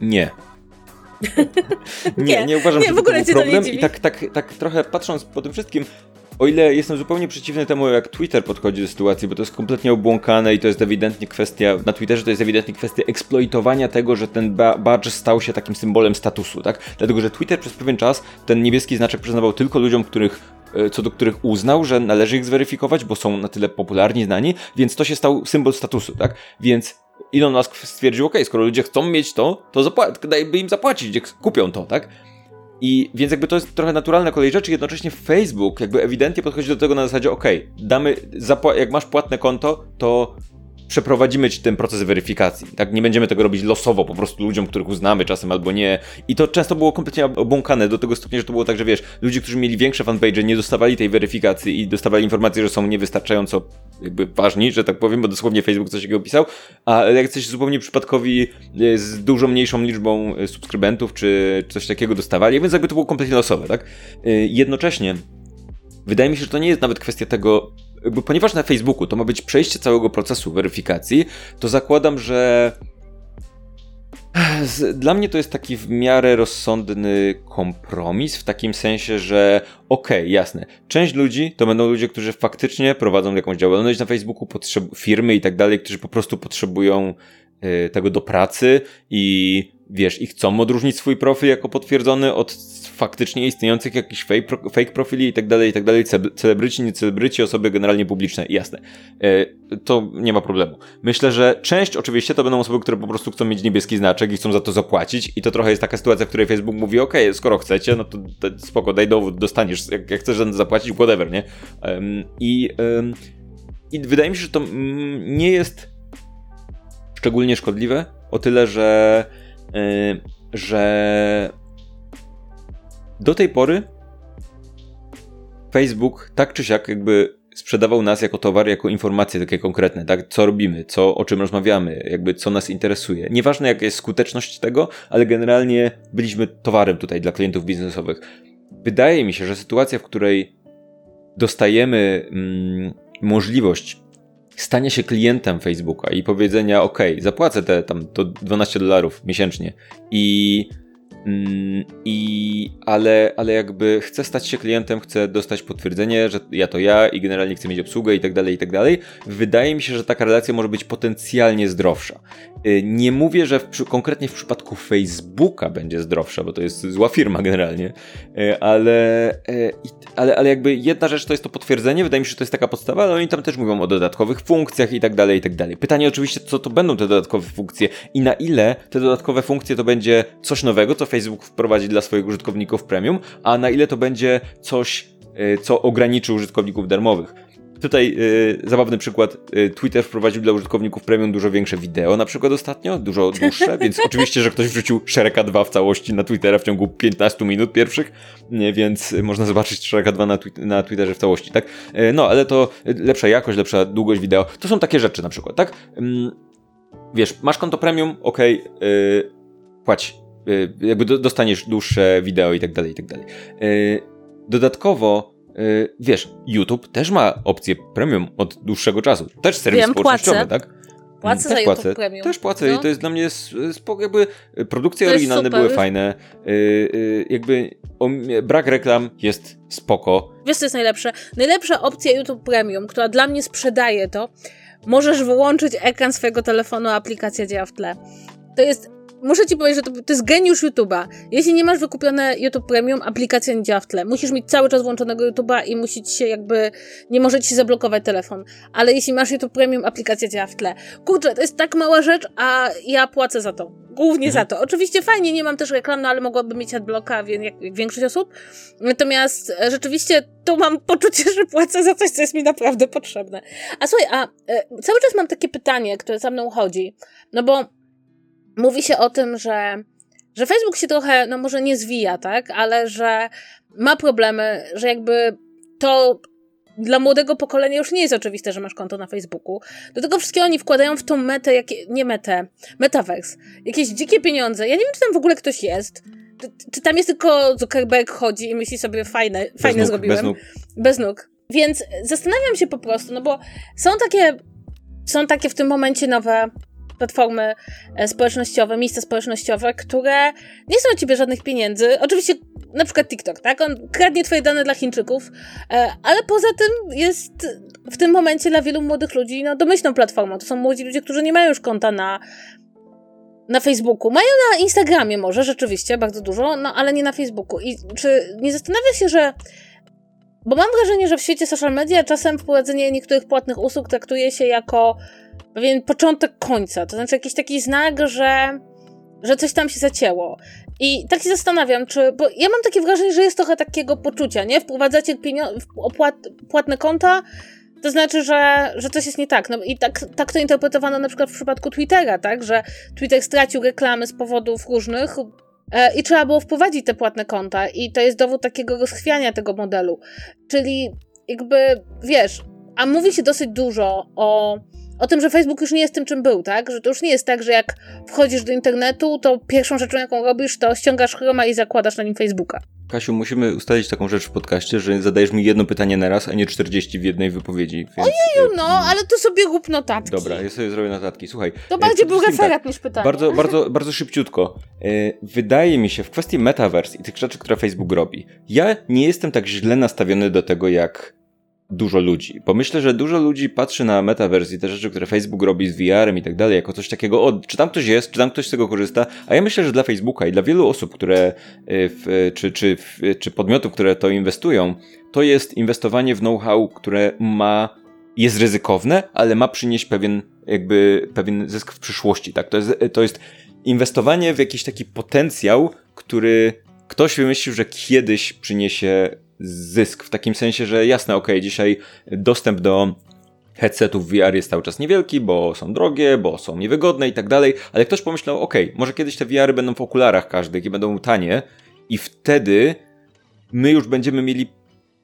[SPEAKER 1] Nie. Nie, nie uważam, nie, że to był problem. I tak, tak, tak trochę patrząc po tym wszystkim, o ile jestem zupełnie przeciwny temu, jak Twitter podchodzi do sytuacji, bo to jest kompletnie obłąkane i to jest ewidentnie kwestia, na Twitterze to jest ewidentnie kwestia eksploitowania tego, że ten badge stał się takim symbolem statusu, tak? Dlatego, że Twitter przez pewien czas ten niebieski znaczek przyznawał tylko ludziom, których co do których uznał, że należy ich zweryfikować, bo są na tyle popularni, znani, więc to się stał symbol statusu, tak? Więc Elon Musk stwierdził, ok, skoro ludzie chcą mieć to, to dajmy im zapłacić, kupią to, tak? I więc jakby to jest trochę naturalna kolej rzeczy, jednocześnie Facebook jakby ewidentnie podchodzi do tego na zasadzie, ok, damy, jak masz płatne konto, to przeprowadzimy ten proces weryfikacji. Tak, nie będziemy tego robić losowo, po prostu ludziom, których uznamy czasem albo nie. I to często było kompletnie obłąkane do tego stopnia, że to było tak, że wiesz, ludzie, którzy mieli większe fanpage, nie dostawali tej weryfikacji i dostawali informację, że są niewystarczająco jakby ważni, że tak powiem, bo dosłownie Facebook coś takiego pisał, a jacyś zupełnie przypadkowi e, z dużo mniejszą liczbą e, subskrybentów czy coś takiego dostawali, więc jakby to było kompletnie losowe, tak? E, jednocześnie wydaje mi się, że to nie jest nawet kwestia tego, ponieważ na Facebooku to ma być przejście całego procesu weryfikacji, to zakładam, że dla mnie to jest taki w miarę rozsądny kompromis, w takim sensie, że okej, okay, jasne, część ludzi to będą ludzie, którzy faktycznie prowadzą jakąś działalność na Facebooku, firmy i tak dalej, którzy po prostu potrzebują y, tego do pracy i wiesz, i chcą odróżnić swój profil jako potwierdzony od faktycznie istniejących jakichś fake, fake profili i tak dalej, i tak dalej, celebryci, nie celebryci, osoby generalnie publiczne, jasne. E, to nie ma problemu. Myślę, że część oczywiście to będą osoby, które po prostu chcą mieć niebieski znaczek i chcą za to zapłacić i to trochę jest taka sytuacja, w której Facebook mówi, ok, skoro chcecie, no to, spoko, daj dowód, dostaniesz, jak, jak chcesz zapłacić, whatever, nie? I, I wydaje mi się, że to mm, nie jest szczególnie szkodliwe, o tyle, że że do tej pory Facebook tak czy siak jakby sprzedawał nas jako towar, jako informacje takie konkretne, tak? Co robimy, co, o czym rozmawiamy, jakby co nas interesuje. Nieważne jaka jest skuteczność tego, ale generalnie byliśmy towarem tutaj dla klientów biznesowych. Wydaje mi się, że sytuacja, w której dostajemy mm, możliwość stania się klientem Facebooka i powiedzenia, ok, zapłacę te tam to 12 dolarów miesięcznie i Mm, I, ale, ale jakby chcę stać się klientem, chcę dostać potwierdzenie, że ja to ja i generalnie chcę mieć obsługę i tak dalej, i tak dalej. Wydaje mi się, że taka relacja może być potencjalnie zdrowsza. Y, nie mówię, że w, konkretnie w przypadku Facebooka będzie zdrowsza, bo to jest zła firma generalnie, y, ale, y, ale, ale jakby jedna rzecz to jest to potwierdzenie, wydaje mi się, że to jest taka podstawa, ale oni tam też mówią o dodatkowych funkcjach i tak dalej, i tak dalej. Pytanie oczywiście, co to będą te dodatkowe funkcje i na ile te dodatkowe funkcje to będzie coś nowego, co Facebook wprowadzi dla swoich użytkowników premium, a na ile to będzie coś, co ograniczy użytkowników darmowych. Tutaj y, zabawny przykład. Y, Twitter wprowadził dla użytkowników premium dużo większe wideo, na przykład ostatnio, dużo dłuższe, [LAUGHS] więc oczywiście, że ktoś wrzucił Shreka 2 w całości na Twittera w ciągu 15 minut pierwszych, nie, więc można zobaczyć Shreka 2 na, twi na Twitterze w całości, tak? Y, no, ale to lepsza jakość, lepsza długość wideo. To są takie rzeczy na przykład, tak? Mm, wiesz, masz konto premium, ok, płać Y, jakby dostaniesz dłuższe wideo i tak dalej, i tak dalej. Dodatkowo, wiesz, YouTube też ma opcję premium od dłuższego czasu. Też serwis Wiem, społecznościowy, płacę. tak?
[SPEAKER 2] Płacę też za płacę. YouTube Premium.
[SPEAKER 1] Też płacę no. i to jest dla mnie spoko, jakby produkcje oryginalne były fajne, jakby brak reklam jest spoko.
[SPEAKER 2] Wiesz co jest najlepsze? Najlepsza opcja YouTube Premium, która dla mnie sprzedaje to, możesz wyłączyć ekran swojego telefonu, a aplikacja działa w tle. To jest muszę ci powiedzieć, że to, to jest geniusz YouTube'a. Jeśli nie masz wykupione YouTube Premium, aplikacja nie działa w tle. Musisz mieć cały czas włączonego YouTube'a i musi ci się jakby, nie może ci się zablokować telefon. Ale jeśli masz YouTube Premium, aplikacja działa w tle. Kurczę, to jest tak mała rzecz, a ja płacę za to. Głównie mhm. za to. Oczywiście fajnie, nie mam też reklam, no ale mogłabym mieć adblocka, jak, jak większość osób. Natomiast e, rzeczywiście to mam poczucie, [LAUGHS] że płacę za coś, co jest mi naprawdę potrzebne. A słuchaj, a e, cały czas mam takie pytanie, które za mną chodzi. No bo mówi się o tym, że, że Facebook się trochę, no może nie zwija, tak, ale że ma problemy, że jakby to dla młodego pokolenia już nie jest oczywiste, że masz konto na Facebooku. Do tego wszystkiego oni wkładają w tą metę, jakie, nie metę, metaverse, jakieś dzikie pieniądze. Ja nie wiem, czy tam w ogóle ktoś jest. Czy, tam jest tylko Zuckerberg chodzi i myśli sobie fajne, fajne nóg, zrobiłem. Bez nóg. Bez nóg. Więc zastanawiam się po prostu, no bo są takie, są takie w tym momencie nowe platformy e, społecznościowe, miejsca społecznościowe, które nie są od ciebie żadnych pieniędzy. Oczywiście na przykład TikTok, tak? On kradnie twoje dane dla Chińczyków, e, ale poza tym jest w tym momencie dla wielu młodych ludzi no, domyślną platformą. To są młodzi ludzie, którzy nie mają już konta na, na Facebooku. Mają na Instagramie może, rzeczywiście, bardzo dużo, no ale nie na Facebooku. I czy nie zastanawia się, że bo mam wrażenie, że w świecie social media czasem wprowadzenie niektórych płatnych usług traktuje się jako pewien początek końca. To znaczy jakiś taki znak, że, że coś tam się zacięło. I tak się zastanawiam, czy. Bo ja mam takie wrażenie, że jest trochę takiego poczucia, nie? Wprowadzacie opłat, płatne konta, to znaczy, że, że coś jest nie tak. No i tak, tak to interpretowano na przykład w przypadku Twittera, tak? Że Twitter stracił reklamy z powodów różnych e, i trzeba było wprowadzić te płatne konta. I to jest dowód takiego rozchwiania tego modelu. Czyli jakby, wiesz, a mówi się dosyć dużo o, o tym, że Facebook już nie jest tym, czym był, tak? Że to już nie jest tak, że jak wchodzisz do internetu, to pierwszą rzeczą, jaką robisz, to ściągasz Chroma i zakładasz na nim Facebooka.
[SPEAKER 1] Kasiu, musimy ustalić taką rzecz w podcaście, że zadajesz mi jedno pytanie na raz, a nie 40 w jednej wypowiedzi. Więc...
[SPEAKER 2] Ojeju, no, ale to sobie rób notatki.
[SPEAKER 1] Dobra, ja sobie zrobię notatki. Słuchaj.
[SPEAKER 2] To bardziej był referat tak, niż pytanie.
[SPEAKER 1] Bardzo, bardzo, bardzo szybciutko. Wydaje mi się, w kwestii metaverse i tych rzeczy, które Facebook robi, ja nie jestem tak źle nastawiony do tego, jak dużo ludzi. Bo myślę, że dużo ludzi patrzy na metaverse i te rzeczy, które Facebook robi z VR-em i tak dalej, jako coś takiego, o, czy tam ktoś jest, czy tam ktoś z tego korzysta, a ja myślę, że dla Facebooka i dla wielu osób, które, y, w, czy, czy, czy podmiotów, które to inwestują, to jest inwestowanie w know-how, które ma, jest ryzykowne, ale ma przynieść pewien, jakby, pewien zysk w przyszłości, tak? To jest, to jest inwestowanie w jakiś taki potencjał, który ktoś wymyślił, że kiedyś przyniesie zysk, w takim sensie, że jasne, ok, dzisiaj dostęp do headsetów VR jest cały czas niewielki, bo są drogie, bo są niewygodne i tak dalej, ale ktoś pomyślał, ok, może kiedyś te VR-y będą w okularach każdych i będą tanie i wtedy my już będziemy mieli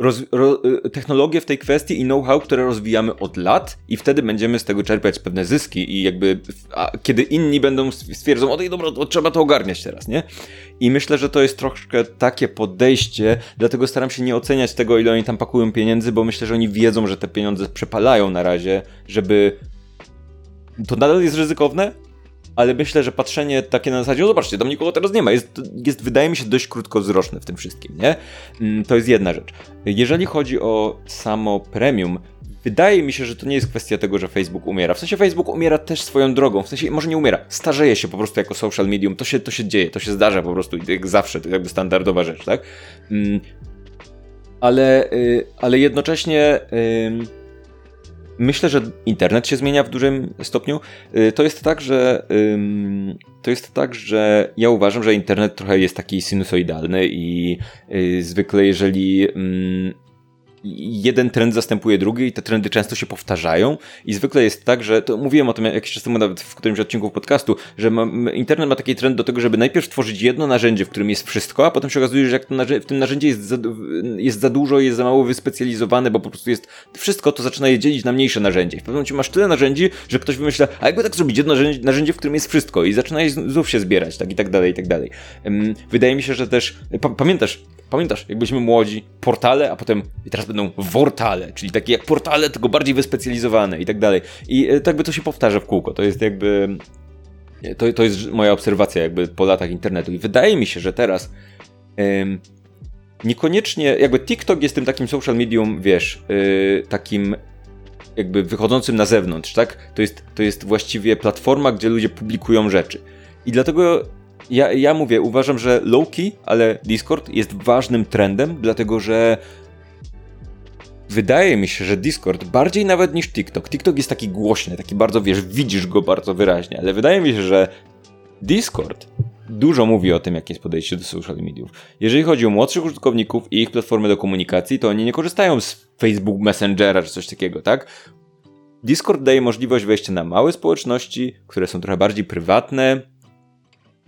[SPEAKER 1] roz, ro, y, technologię w tej kwestii i know-how, które rozwijamy od lat i wtedy będziemy z tego czerpać pewne zyski i jakby kiedy inni będą stwierdzą, o tej dobra, to trzeba to ogarniać teraz, nie? I myślę, że to jest troszkę takie podejście, dlatego staram się nie oceniać tego, ile oni tam pakują pieniędzy, bo myślę, że oni wiedzą, że te pieniądze przepalają na razie, żeby to nadal jest ryzykowne, ale myślę, że patrzenie takie na zasadzie, no zobaczcie, tam nikogo teraz nie ma, jest, jest wydaje mi się dość krótkowzroczne w tym wszystkim, nie? Mm, to jest jedna rzecz. Jeżeli chodzi o samo premium, wydaje mi się, że to nie jest kwestia tego, że Facebook umiera. W sensie Facebook umiera też swoją drogą, w sensie może nie umiera, starzeje się po prostu jako social medium, to się, to się dzieje, to się zdarza po prostu, jak zawsze, to jakby standardowa rzecz, tak? Mm, ale, y, ale jednocześnie Myślę, że internet się zmienia w dużym stopniu. Y, to jest tak, że to jest tak, że ja uważam, że internet trochę jest taki sinusoidalny i y, zwykle jeżeli jeden trend zastępuje drugi i te trendy często się powtarzają i zwykle jest tak, że to mówiłem o tym jakiś czas temu nawet w którymś odcinku podcastu, że ma, internet ma taki trend do tego, żeby najpierw tworzyć jedno narzędzie, w którym jest wszystko, a potem się okazuje, że jak to w tym narzędziu jest za, jest za dużo, jest za mało wyspecjalizowane, bo po prostu jest wszystko, to zaczyna je dzielić na mniejsze narzędzie. W pewnym momencie masz tyle narzędzi, że ktoś wymyśla, a jakby tak zrobić jedno narzędzie, narzędzie w którym jest wszystko i zaczyna znów się zbierać, tak i tak dalej, i tak dalej. Wydaje mi się, że też, pamiętasz, Pamiętasz, jak byliśmy młodzi, portale, a potem i teraz będą wortale, czyli takie jak portale, tylko bardziej wyspecjalizowane i tak dalej. I e, tak by to się powtarza w kółko. To jest jakby. To, to jest moja obserwacja jakby po latach internetu. I wydaje mi się, że teraz ym, niekoniecznie, jakby TikTok jest tym takim social medium, wiesz, yy, takim jakby wychodzącym na zewnątrz, tak? To jest, to jest właściwie platforma, gdzie ludzie publikują rzeczy. I dlatego ja, ja mówię, uważam, że Loki, ale Discord jest ważnym trendem, dlatego że wydaje mi się, że Discord bardziej nawet niż TikTok. TikTok jest taki głośny, taki bardzo, wiesz, widzisz go bardzo wyraźnie, ale wydaje mi się, że Discord dużo mówi o tym, jakie jest podejście do social mediów. Jeżeli chodzi o młodszych użytkowników i ich platformy do komunikacji, to oni nie korzystają z Facebook Messengera czy coś takiego, tak? Discord daje możliwość wejścia na małe społeczności, które są trochę bardziej prywatne,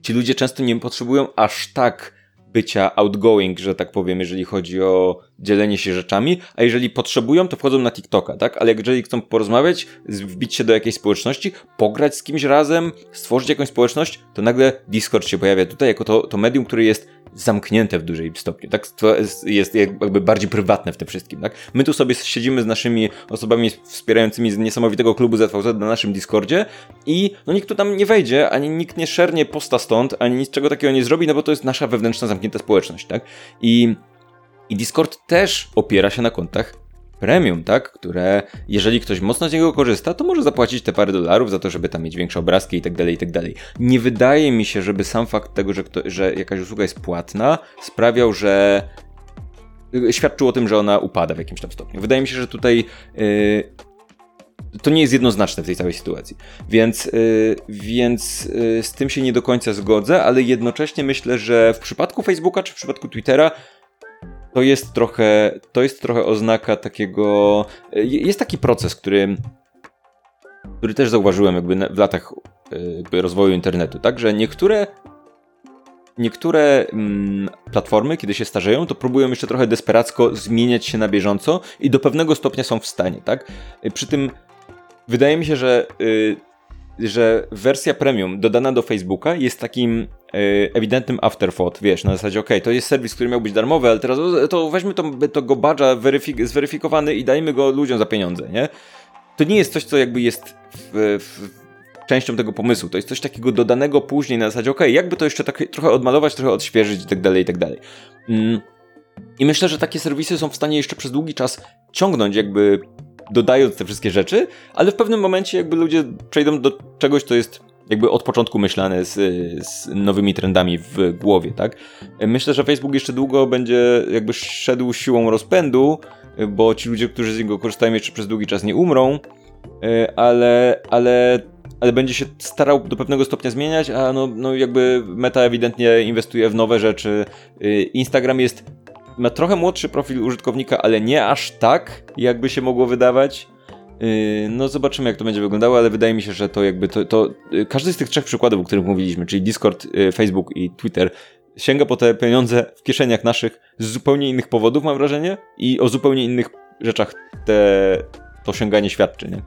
[SPEAKER 1] ci ludzie często nie potrzebują aż tak bycia outgoing, że tak powiem, jeżeli chodzi o dzielenie się rzeczami, a jeżeli potrzebują, to wchodzą na TikToka, tak? Ale jeżeli chcą porozmawiać, wbić się do jakiejś społeczności, pograć z kimś razem, stworzyć jakąś społeczność, to nagle Discord się pojawia tutaj jako to, to medium, które jest zamknięte w dużej stopniu, tak? To jest jakby bardziej prywatne w tym wszystkim, tak? My tu sobie siedzimy z naszymi osobami wspierającymi z niesamowitego klubu ZVZ na naszym Discordzie i no nikt tu tam nie wejdzie, ani nikt nie szernie posta stąd, ani niczego takiego nie zrobi, no bo to jest nasza wewnętrzna zamknięta społeczność, tak? I i Discord też opiera się na kontach premium, tak? Które, jeżeli ktoś mocno z niego korzysta, to może zapłacić te parę dolarów za to, żeby tam mieć większe obrazki i tak dalej, i tak dalej. Nie wydaje mi się, żeby sam fakt tego, że, kto, że jakaś usługa jest płatna, sprawiał, że y, świadczył o tym, że ona upada w jakimś tam stopniu. Wydaje mi się, że tutaj yy, to nie jest jednoznaczne w tej całej sytuacji. Więc, yy, więc yy, z tym się nie do końca zgodzę, ale jednocześnie myślę, że w przypadku Facebooka czy w przypadku Twittera to jest trochę, to jest trochę oznaka takiego. Jest taki proces, który, który też zauważyłem jakby w latach jakby rozwoju internetu, tak, że niektóre niektóre mm, platformy, kiedy się starzeją, to próbują jeszcze trochę desperacko zmieniać się na bieżąco i do pewnego stopnia są w stanie, tak? Przy tym wydaje mi się, że, że wersja premium dodana do Facebooka jest takim ewidentnym afterthought, wiesz, na zasadzie, ok, to jest serwis, który miał być darmowy, ale teraz to weźmy to, to go badża weryfik- zweryfikowany i dajmy go ludziom za pieniądze, nie? To nie jest coś, co jakby jest w, w częścią tego pomysłu. To jest coś takiego dodanego później na zasadzie, ok, jakby to jeszcze tak trochę odmalować, trochę odświeżyć i tak dalej, i tak dalej. Mm. I myślę, że takie serwisy są w stanie jeszcze przez długi czas ciągnąć jakby dodając te wszystkie rzeczy, ale w pewnym momencie jakby ludzie przejdą do czegoś, co jest jakby od początku myślane z, z, nowymi trendami w głowie, tak? Myślę, że Facebook jeszcze długo będzie jakby szedł siłą rozpędu, bo ci ludzie, którzy z niego korzystają jeszcze przez długi czas nie umrą, ale, ale ale będzie się starał do pewnego stopnia zmieniać, a no, no jakby Meta ewidentnie inwestuje w nowe rzeczy. Instagram jest ma trochę młodszy profil użytkownika, ale nie aż tak, jakby się mogło wydawać. Y, no zobaczymy, jak to będzie wyglądało, ale wydaje mi się, że to jakby to, to y, każdy z tych trzech przykładów, o których mówiliśmy, czyli Discord, Facebook i Twitter, sięga po te pieniądze w kieszeniach naszych z zupełnie innych powodów, mam wrażenie, i o zupełnie innych rzeczach te, to sięganie świadczy, nie?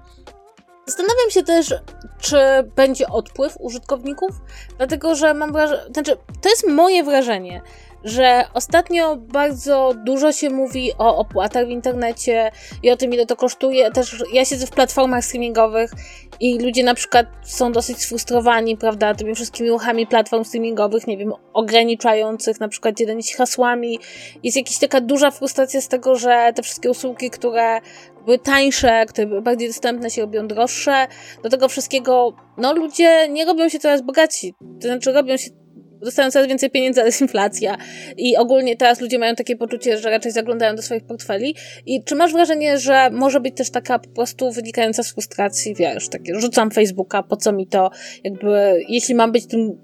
[SPEAKER 2] Zastanawiam się też, czy będzie odpływ użytkowników, dlatego że mam wrażenie, znaczy, to jest moje wrażenie, że ostatnio bardzo dużo się mówi o opłatach w internecie i o tym, ile to kosztuje. Też ja siedzę w platformach streamingowych i ludzie na przykład są dosyć sfrustrowani, prawda, tymi wszystkimi ruchami platform streamingowych, nie wiem, ograniczających na przykład dzielenie się hasłami. Jest jakaś taka duża frustracja z tego, że te wszystkie usługi, które były tańsze, które były bardziej dostępne, się robią droższe. Do tego wszystkiego, no ludzie nie robią się coraz bogatsi. To znaczy robią się dostają coraz więcej pieniędzy, ale jest inflacja. I ogólnie teraz ludzie mają takie poczucie, że raczej zaglądają do swoich portfeli. I czy masz wrażenie, że może być też taka po prostu wynikająca z frustracji, wiesz, takie rzucam Facebooka, po co mi to, jakby, jeśli mam być tym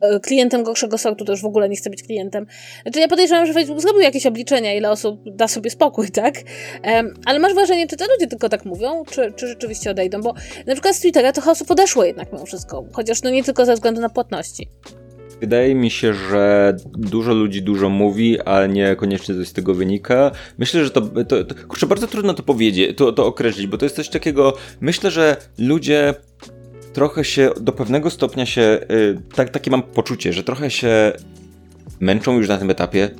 [SPEAKER 2] e, klientem gorszego sortu, to już w ogóle nie chcę być klientem. Znaczy ja podejrzewam, że Facebook zrobił jakieś obliczenia, ile osób da sobie spokój, [LAUGHS] tak? Um, ale masz wrażenie, czy te ludzie tylko tak mówią, czy, czy rzeczywiście odejdą? Bo na przykład z Twittera trochę osób odeszło jednak mimo wszystko, chociaż no nie tylko ze względu na płatności.
[SPEAKER 1] Wydaje mi się, że dużo ludzi dużo mówi, a niekoniecznie coś z tego wynika. Myślę, że to, to, to kurczę, bardzo trudno to powiedzieć, to, to określić, bo to jest coś takiego, myślę, że ludzie trochę się do pewnego stopnia się, yy, tak, takie mam poczucie, że trochę się męczą już na tym etapie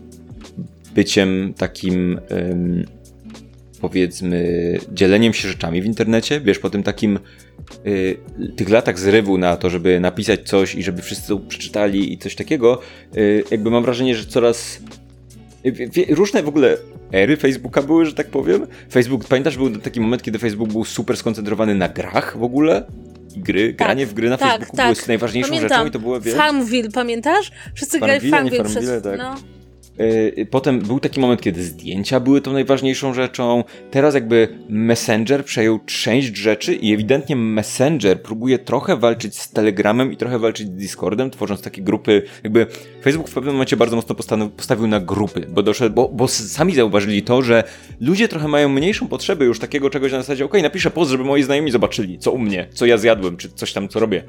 [SPEAKER 1] byciem takim powiedzmy dzieleniem się rzeczami w internecie, wiesz, po tym takim y, tych latach zrywu na to, żeby napisać coś i żeby wszyscy to przeczytali i coś takiego, y, jakby mam wrażenie, że coraz y, różne w ogóle ery Facebooka były, że tak powiem. Facebook, pamiętasz, był taki moment, kiedy Facebook był super skoncentrowany na grach w ogóle? gry, tak, granie w gry na tak, Facebooku tak. było najważniejszą Pamiętam. rzeczą i to było, wiesz...
[SPEAKER 2] Farmville, pamiętasz? Wszyscy grali w Farmville. Farmville przez... tak. No.
[SPEAKER 1] E, potem był taki moment, kiedy zdjęcia były tą najważniejszą rzeczą. Teraz jakby Messenger przejął część rzeczy i ewidentnie Messenger próbuje trochę walczyć z Telegramem i trochę walczyć z Discordem, tworząc takie grupy. Jakby Facebook w pewnym momencie bardzo mocno postawił na grupy, bo, doszedł, bo, bo sami zauważyli to, że ludzie trochę mają mniejszą potrzebę już takiego czegoś na zasadzie, ok, napiszę post, żeby moi znajomi zobaczyli, co u mnie, co ja zjadłem, czy coś tam, co robię.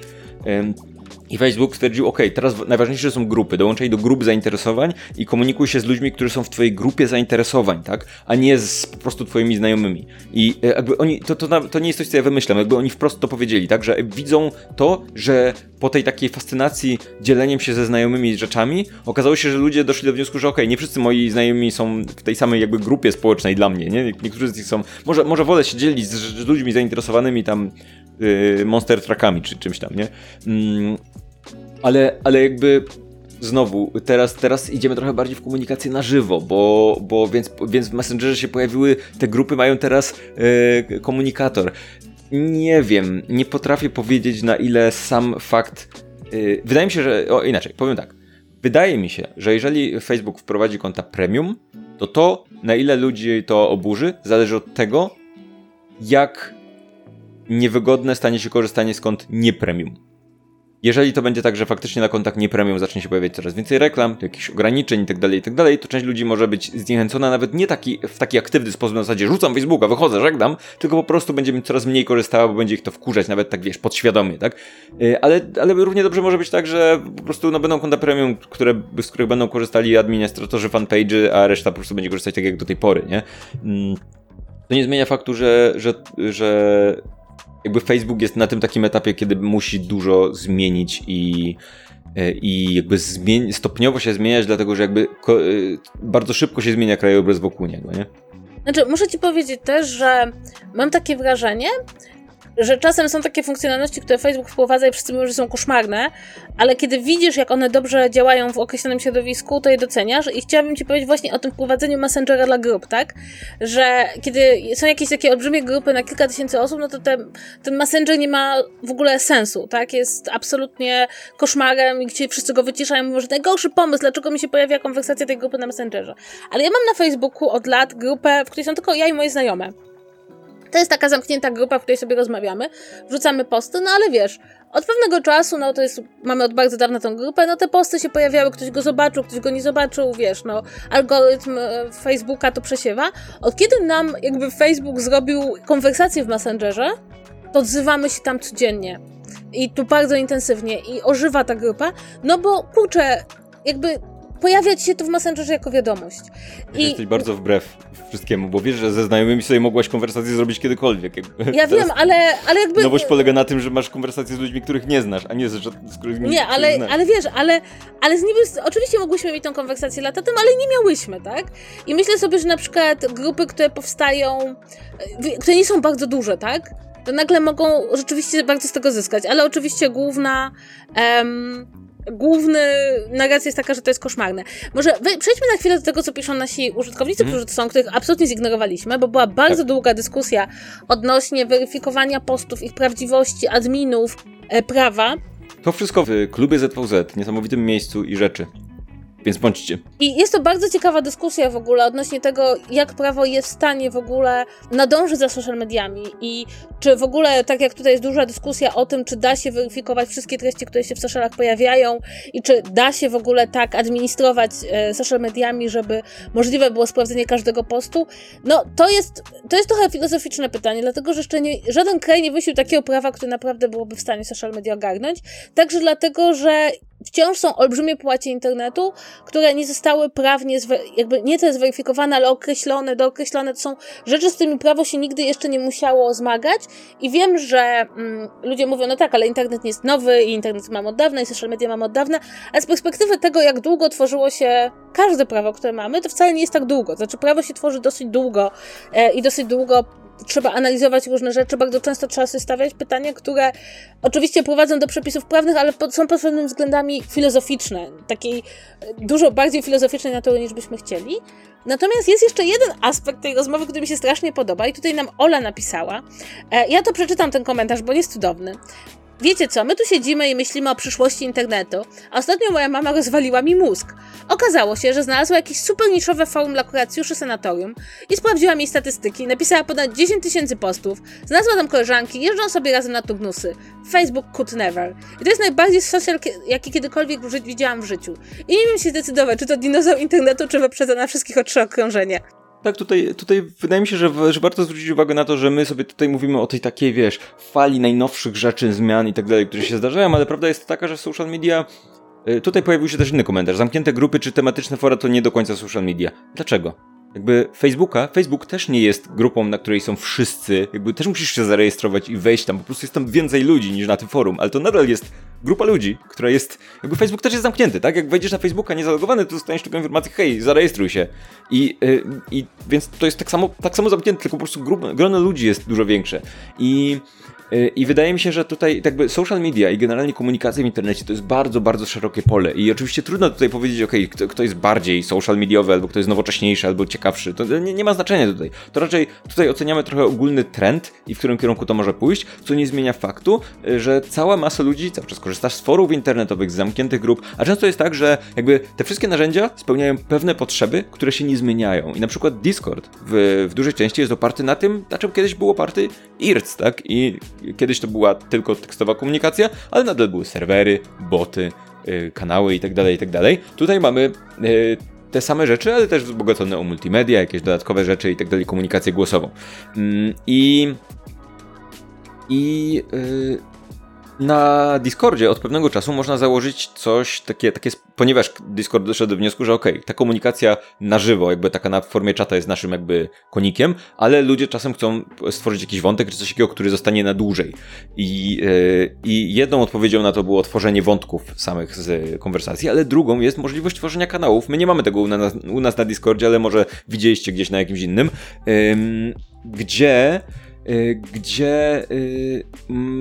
[SPEAKER 1] I Facebook stwierdził, ok, teraz najważniejsze są grupy, dołączaj do grup zainteresowań i komunikuj się z ludźmi, którzy są w twojej grupie zainteresowań, tak? A nie z po prostu twoimi znajomymi. I e, jakby oni, to, to, to nie jest coś, co ja wymyślam, jakby oni wprost to powiedzieli, tak? Że widzą to, że po tej takiej fascynacji dzieleniem się ze znajomymi rzeczami, okazało się, że ludzie doszli do wniosku, że ok, nie wszyscy moi znajomi są w tej samej jakby grupie społecznej dla mnie, nie? Niektórzy z nich są, może, może wolę się dzielić z, z ludźmi zainteresowanymi tam monster trackami czy czymś tam, nie? Mm, ale, ale jakby znowu, teraz, teraz idziemy trochę bardziej w komunikację na żywo, bo, bo więc, więc w Messengerze się pojawiły, te grupy mają teraz yy, komunikator. Nie wiem, nie potrafię powiedzieć na ile sam fakt. Yy, wydaje mi się, że. O, inaczej, powiem tak. Wydaje mi się, że jeżeli Facebook wprowadzi konta premium, to to, na ile ludzi to oburzy, zależy od tego, jak niewygodne stanie się korzystanie z kont nie premium jeżeli to będzie tak, że faktycznie na kontach nie premium zacznie się pojawiać coraz więcej reklam, jakichś ograniczeń itd., tak itd., tak to część ludzi może być zniechęcona nawet nie taki, w taki aktywny sposób na zasadzie rzucam Facebooka, wychodzę, żegnam, tylko po prostu będzie mi coraz mniej korzystała, bo będzie ich to wkurzać, nawet tak wiesz, podświadomie, tak? Y, ale, ale równie dobrze może być tak, że po prostu no, będą konta premium, które, z których będą korzystali administratorzy fanpage'y, a reszta po prostu będzie korzystać tak jak do tej pory, nie? Mm, to nie zmienia faktu, że, że, że jakby Facebook jest na tym takim etapie, kiedy musi dużo zmienić i e, i jakby stopniowo się zmieniać, dlatego że jakby e, bardzo szybko się zmienia krajobraz wokół niego, nie?
[SPEAKER 2] Znaczy, muszę ci powiedzieć też, że mam takie wrażenie, że czasem są takie funkcjonalności, które Facebook wprowadza i wszyscy mówią, że są koszmarne, ale kiedy widzisz, jak one dobrze działają w określonym środowisku, to je doceniasz i chciałabym Ci powiedzieć właśnie o tym wprowadzeniu Messengera dla grup, tak? Że kiedy są jakieś takie olbrzymie grupy na kilka tysięcy osób, no to ten, ten Messenger nie ma w ogóle sensu, tak? Jest absolutnie koszmarem i gdzie wszyscy go wyciszają mówią, że najgorszy pomysł, dlaczego mi się pojawia konwersacja tej grupy na Messengerze. Ale ja mam na Facebooku od lat grupę, w której są tylko ja i moje znajome. To jest taka zamknięta grupa, w której sobie rozmawiamy, wrzucamy posty, no ale wiesz, od pewnego czasu, no to jest, mamy od bardzo dawna tą grupę, no te posty się pojawiały, ktoś go zobaczył, ktoś go nie zobaczył, wiesz, no algorytm e, Facebooka to przesiewa. Od kiedy nam jakby Facebook zrobił konwersację w Messengerze, to odzywamy się tam codziennie. I tu bardzo intensywnie i ożywa ta grupa, no bo kurczę, jakby pojawiać się to w Messengerze jako wiadomość.
[SPEAKER 1] I... Jesteś bardzo wbrew wszystkiemu, bo wiesz, że ze znajomymi sobie mogłaś konwersację zrobić kiedykolwiek.
[SPEAKER 2] Ja wiem, ale, ale jakby...
[SPEAKER 1] Nowość polega na tym, że masz konwersację z ludźmi, których nie znasz, a nie z, z którymi
[SPEAKER 2] Nie, ale, znasz. ale wiesz, ale, ale z nimi oczywiście mogłyśmy mieć tą konwersację lata temu, ale nie miałyśmy, tak? I myślę sobie, że na przykład grupy, które powstają, które nie są bardzo duże, tak? To nagle mogą rzeczywiście bardzo z tego zyskać, ale oczywiście główna... Um, główny narracja jest taka, że to jest koszmarne. Może przejdźmy na chwilę do tego, co piszą nasi użytkownicy, mm. którzy to są, których absolutnie zignorowaliśmy, bo była bardzo tak. długa dyskusja odnośnie weryfikowania postów, ich prawdziwości, adminów, e, prawa.
[SPEAKER 1] To wszystko w klubie ZVZ, niesamowitym miejscu i rzeczy więc bądźcie.
[SPEAKER 2] I jest to bardzo ciekawa dyskusja w ogóle odnośnie tego, jak prawo jest w stanie w ogóle nadążyć za social mediami i czy w ogóle, tak jak tutaj jest duża dyskusja o tym, czy da się weryfikować wszystkie treści, które się w socialach pojawiają i czy da się w ogóle tak administrować e, social mediami, żeby możliwe było sprawdzenie każdego postu, no to jest, to jest trochę filozoficzne pytanie, dlatego że jeszcze nie, żaden kraj nie wysił takiego prawa, które naprawdę byłoby w stanie social media ogarnąć, także dlatego, że wciąż są olbrzymie płacie internetu, które nie zostały prawnie, jakby nie to zweryfikowane, ale określone, dookreślone. To są rzeczy, z którymi prawo się nigdy jeszcze nie musiało zmagać. I wiem, że mm, ludzie mówią, no tak, ale internet nie jest nowy i internet mamy od dawna i social media mamy od dawna, ale z perspektywy tego, jak długo tworzyło się każde prawo, które mamy, to wcale nie jest tak długo. Znaczy, prawo się tworzy dosyć długo e, i dosyć długo trzeba analizować różne rzeczy, bardzo często trzeba sobie stawiać pytania, które oczywiście prowadzą do przepisów prawnych, ale są pod pewnymi względami filozoficzne, takiej e, dużo bardziej filozoficznej natury niż byśmy chcieli. Natomiast jest jeszcze jeden aspekt tej rozmowy, który mi się strasznie podoba i tutaj nam Ola napisała. E, ja to przeczytam ten komentarz, bo jest cudowny. Wiecie co, my tu siedzimy i myślimy o przyszłości internetu, a ostatnio moja mama rozwaliła mi mózg. Okazało się, że znalazła jakieś super niszowe forum dla kuracjuszy senatorium i sprawdziła mi statystyki, napisała ponad 10 tysięcy postów, znalazła tam koleżanki, jeżdżą sobie razem na turnusy. Facebook could never. I to jest najbardziej social, jaki kiedykolwiek widziałam w życiu. I nie wiem się zdecydować, czy to dinozaur internetu, czy wyprzedza na wszystkich o trzy okrążenia.
[SPEAKER 1] Tak, tutaj, tutaj wydaje mi się, że, że warto zwrócić uwagę na to, że my sobie tutaj mówimy o tej takiej, wiesz, fali najnowszych rzeczy, zmian i tak dalej, które się zdarzają, ale prawda jest taka, że social media y, Tutaj pojawił się też inny komentarz. Zamknięte grupy czy tematyczne fora to nie do końca social media. Dlaczego? Jakby Facebooka, Facebook też nie jest grupą, na której są wszyscy, jakby też musisz się zarejestrować i wejść tam, po prostu jest tam więcej ludzi niż na tym forum, ale to nadal jest grupa ludzi, która jest, jakby Facebook też jest zamknięty, tak? Jak wejdziesz na Facebooka niezalogowany, to dostaniesz tylko informację, hej, zarejestruj się. I, yy, i więc to jest tak samo, tak samo zamknięte, tylko po prostu grono ludzi jest dużo większe. I I wydaje mi się, że tutaj jakby social media i generalnie komunikacja w internecie to jest bardzo, bardzo szerokie pole. I oczywiście trudno tutaj powiedzieć, ok, kto, kto jest bardziej social mediowy, albo kto jest nowocześniejszy, albo ciekawszy. To nie, nie, ma znaczenia tutaj. To raczej tutaj oceniamy trochę ogólny trend i w którym kierunku to może pójść, co nie zmienia faktu, y, że cała masa ludzi cały czas korzysta z forów internetowych, z zamkniętych grup, a często jest tak, że jakby te wszystkie narzędzia spełniają pewne potrzeby, które się nie zmieniają. I na przykład Discord w, w dużej części jest oparty na tym, na czym kiedyś był oparty IRC, tak? I kiedyś to była tylko tekstowa komunikacja, ale nadal były serwery, boty, y, kanały itd., tak itd. Tak Tutaj mamy y, te same rzeczy, ale też wzbogacone o multimedia, jakieś dodatkowe rzeczy i tak komunikację głosową. Mm, I i yy, na Discordzie od pewnego czasu można założyć coś takie, takie ponieważ Discord doszedł do wniosku, że okej, okay, ta komunikacja na żywo, jakby taka na formie czata jest naszym jakby konikiem, ale ludzie czasem chcą stworzyć jakiś wątek czy coś takiego, który zostanie na dłużej. I, yy, I jedną odpowiedzią na to było tworzenie wątków samych z konwersacji, ale drugą jest możliwość tworzenia kanałów. My nie mamy tego u nas, u nas na Discordzie, ale może widzieliście gdzieś na jakimś innym, yy, gdzie gdzie y,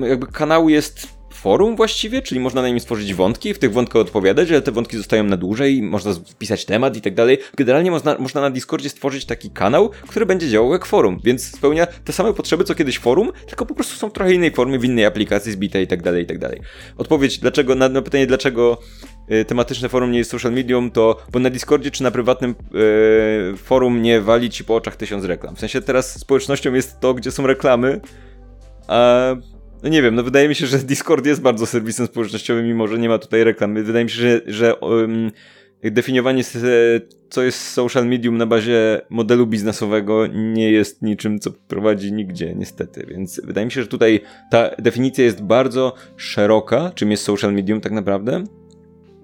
[SPEAKER 1] jakby kanał jest forum właściwie, czyli można na nim stworzyć wątki, w tych wątkach odpowiadać, ale te wątki zostają na dłużej, można wpisać temat i tak dalej. Generalnie można, można na Discordzie stworzyć taki kanał, który będzie działał jak forum, więc spełnia te same potrzeby co kiedyś forum, tylko po prostu są w trochę innej formie, w innej aplikacji zbite i tak dalej, i tak dalej. Odpowiedź dlaczego, na, na pytanie dlaczego Y, tematyczne forum nie jest social medium, to bo na Discordzie czy na prywatnym yy, forum nie wali ci po oczach tysiąc reklam. W sensie teraz społecznością jest to, gdzie są reklamy, a no nie wiem, no wydaje mi się, że Discord jest bardzo serwisem społecznościowym, mimo że nie ma tutaj reklamy. Wydaje mi się, że, że um, definiowanie, co jest social medium na bazie modelu biznesowego nie jest niczym, co prowadzi nigdzie, niestety. Więc wydaje mi się, że tutaj ta definicja jest bardzo szeroka, czym jest social medium tak naprawdę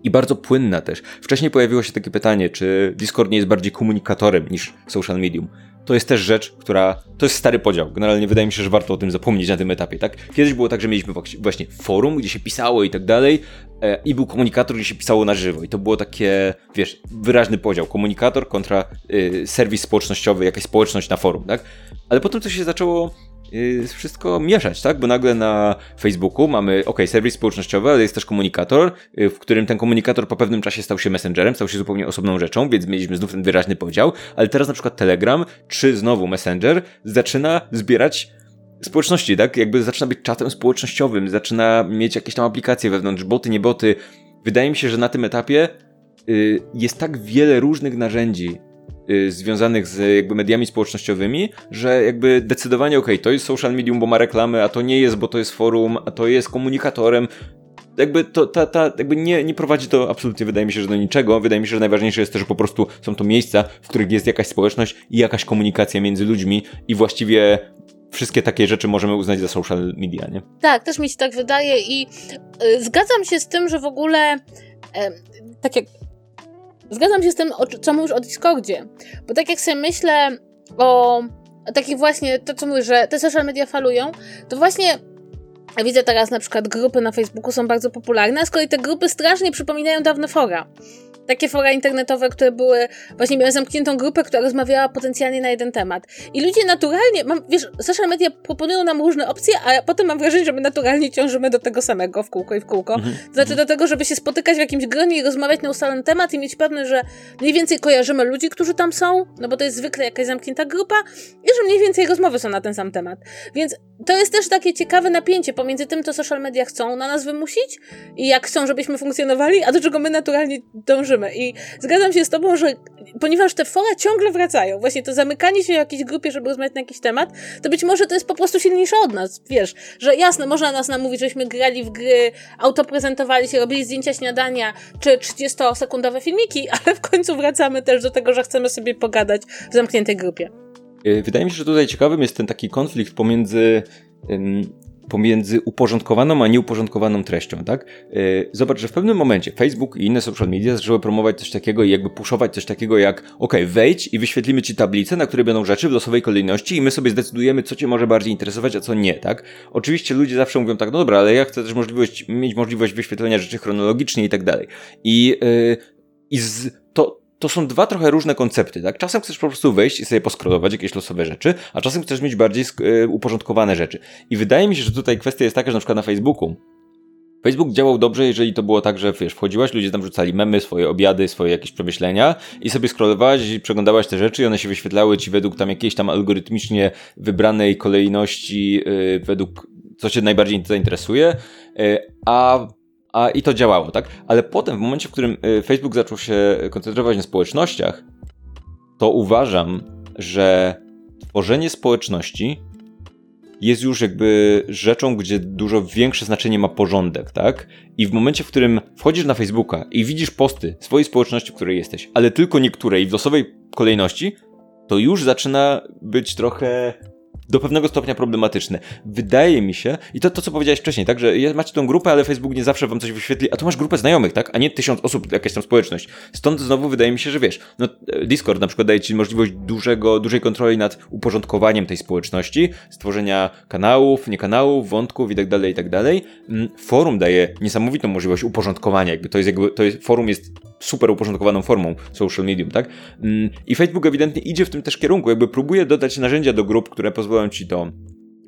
[SPEAKER 1] i bardzo płynna też. Wcześniej pojawiło się takie pytanie, czy Discord nie jest bardziej komunikatorem niż social medium. To jest też rzecz, która. To jest stary podział. Generalnie wydaje mi się, że warto o tym zapomnieć na tym etapie, tak? Kiedyś było tak, że mieliśmy właśnie forum, gdzie się pisało i tak dalej, e, i był komunikator, gdzie się pisało na żywo. I to było takie, wiesz, wyraźny podział. Komunikator kontra y, serwis społecznościowy, jakaś społeczność na forum, tak? Ale potem to się zaczęło wszystko mieszać, tak? Bo nagle na Facebooku mamy, ok, serwis społecznościowy, ale jest też komunikator, y, w którym ten komunikator po pewnym czasie stał się messengerem, stał się zupełnie osobną rzeczą, więc mieliśmy znów ten wyraźny podział, ale teraz na przykład Telegram, czy znowu Messenger, zaczyna zbierać społeczności, tak? Jakby zaczyna być czatem społecznościowym, zaczyna mieć jakieś tam aplikacje wewnątrz, boty, nie boty. Wydaje mi się, że na tym etapie y, jest tak wiele różnych narzędzi, Y, związanych z jakby mediami społecznościowymi, że jakby decydowanie, ok, to jest social medium, bo ma reklamy, a to nie jest, bo to jest forum, a to jest komunikatorem, jakby to ta, ta, jakby nie, nie prowadzi to absolutnie, wydaje mi się, że do niczego. Wydaje mi się, że najważniejsze jest to, że po prostu są to miejsca, w których jest jakaś społeczność i jakaś komunikacja między ludźmi i właściwie wszystkie takie rzeczy możemy uznać za social media, nie?
[SPEAKER 2] Tak, też mi się tak wydaje i y, zgadzam się z tym, że w ogóle y, tak jak Zgadzam się z tym, co mówisz o Discordzie, bo tak jak sobie myślę o takich właśnie, to co mówisz, że te social media falują, to właśnie widzę teraz na przykład grupy na Facebooku są bardzo popularne, a z kolei te grupy strasznie przypominają dawne fora takie fora internetowe, które były, właśnie miały zamkniętą grupę, która rozmawiała potencjalnie na jeden temat. I ludzie naturalnie, mam, wiesz, social media proponują nam różne opcje, a potem mam wrażenie, że my naturalnie ciążymy do tego samego w kółko i w kółko. Mhm. To znaczy do tego, żeby się spotykać w jakimś gronie i rozmawiać na ustalony temat i mieć pewność, że mniej więcej kojarzymy ludzi, którzy tam są, no bo to jest zwykle jakaś zamknięta grupa i że mniej więcej rozmowy są na ten sam temat. Więc to jest też takie ciekawe napięcie pomiędzy tym, co social media chcą na nas wymusić i jak chcą, żebyśmy funkcjonowali, a do czego my naturalnie dążymy. I zgadzam się z tobą, że ponieważ te fora ciągle wracają, właśnie to zamykanie się w jakiejś grupie, żeby rozmawiać na jakiś temat, to być może to jest po prostu silniejsze od nas, wiesz, że jasne, można nas namówić, żeśmy grali w gry, autoprezentowali się, robili zdjęcia śniadania, czy 30-sekundowe filmiki, [LAUGHS] ale w końcu wracamy też do tego, że chcemy sobie pogadać w zamkniętej grupie.
[SPEAKER 1] Wydaje mi się, że tutaj ciekawym jest ten taki konflikt pomiędzy pomiędzy uporządkowaną a nieuporządkowaną treścią, tak? Y, zobacz, że w pewnym momencie Facebook i inne social media zaczęły promować coś takiego i jakby puszować coś takiego jak ok, wejdź i wyświetlimy ci tablicę, na której będą rzeczy w losowej kolejności i my sobie zdecydujemy, co cię może bardziej interesować, a co nie, tak? Oczywiście ludzie zawsze mówią tak, no dobra, ale ja chcę też możliwość, mieć możliwość wyświetlenia rzeczy chronologicznie i tak dalej. I, yy, i z, to, to są dwa trochę różne koncepty, tak? Czasem chcesz po prostu wejść i sobie poskrolować jakieś losowe rzeczy, a czasem chcesz mieć bardziej e, uporządkowane rzeczy. I wydaje mi się, że tutaj kwestia jest taka, że na przykład na Facebooku Facebook działał dobrze, jeżeli to było tak, że wiesz, wchodziłaś, ludzie tam rzucali memy, swoje obiady, swoje jakieś przemyślenia i sobie scrollowałaś i przeglądałaś te rzeczy i one się wyświetlały ci według tam jakiejś tam algorytmicznie wybranej kolejności, yy, według co cię najbardziej zainteresuje, yy, a a i to działało, tak? Ale potem, w momencie, w którym y, Facebook zaczął się koncentrować na społecznościach, to uważam, że tworzenie społeczności jest już jakby rzeczą, gdzie dużo większe znaczenie ma porządek, tak? I w momencie, w którym wchodzisz na Facebooka i widzisz posty swojej społeczności, w której jesteś, ale tylko niektóre i w losowej kolejności, to już zaczyna być trochę do pewnego stopnia problematyczne. Wydaje mi się, i to, to co powiedziałeś wcześniej, tak, że macie tą grupę, ale Facebook nie zawsze wam coś wyświetli, a tu masz grupę znajomych, tak, a nie tysiąc osób, jakaś tam społeczność. Stąd znowu wydaje mi się, że wiesz, no Discord na przykład daje ci możliwość dużego, dużej kontroli nad uporządkowaniem tej społeczności, stworzenia kanałów, nie kanałów, wątków tak dalej, tak. Mm, forum daje niesamowitą możliwość uporządkowania, jakby to jest jakby, to jest, forum jest super uporządkowaną formą social medium, tak? Mm, I Facebook ewidentnie idzie w tym też kierunku, jakby próbuje dodać narzędzia do grup, które pozwolą ci to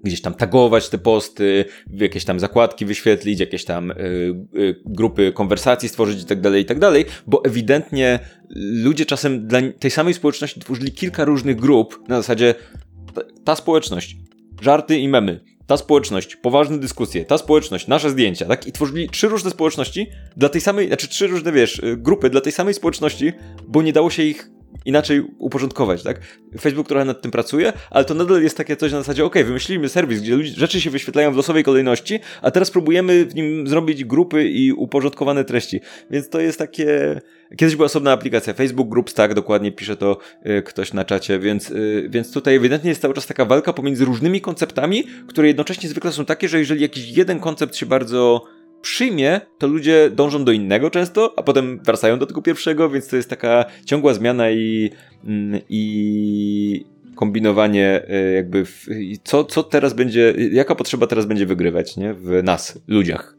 [SPEAKER 1] gdzieś tam tagować te posty, jakieś tam zakładki wyświetlić, jakieś tam y, y, grupy konwersacji stworzyć i tak dalej, i tak dalej, bo ewidentnie ludzie czasem dla tej samej społeczności tworzyli kilka różnych grup na zasadzie ta, ta społeczność, żarty i memy, ta społeczność, poważne dyskusje, ta społeczność, nasze zdjęcia, tak? I tworzyli trzy różne społeczności dla tej samej, znaczy trzy różne, wiesz, y, grupy dla tej samej społeczności, bo nie dało się ich inaczej uporządkować, tak? Facebook trochę nad tym pracuje, ale to nadal jest takie coś na zasadzie, ok, wymyśliliśmy serwis, gdzie rzeczy się wyświetlają w losowej kolejności, a teraz próbujemy w nim zrobić grupy i uporządkowane treści. Więc to jest takie... Kiedyś była osobna aplikacja, Facebook Groups, tak, dokładnie pisze to y, ktoś na czacie, więc, y, więc tutaj ewidentnie jest cały czas taka walka pomiędzy różnymi konceptami, które jednocześnie zwykle są takie, że jeżeli jakiś jeden koncept się bardzo przyjmie, to ludzie dążą do innego często, a potem wracają do tego pierwszego, więc to jest taka ciągła zmiana i, mm, i kombinowanie e, jakby w, co, co teraz będzie, jaka potrzeba teraz będzie wygrywać, nie? W nas, ludziach.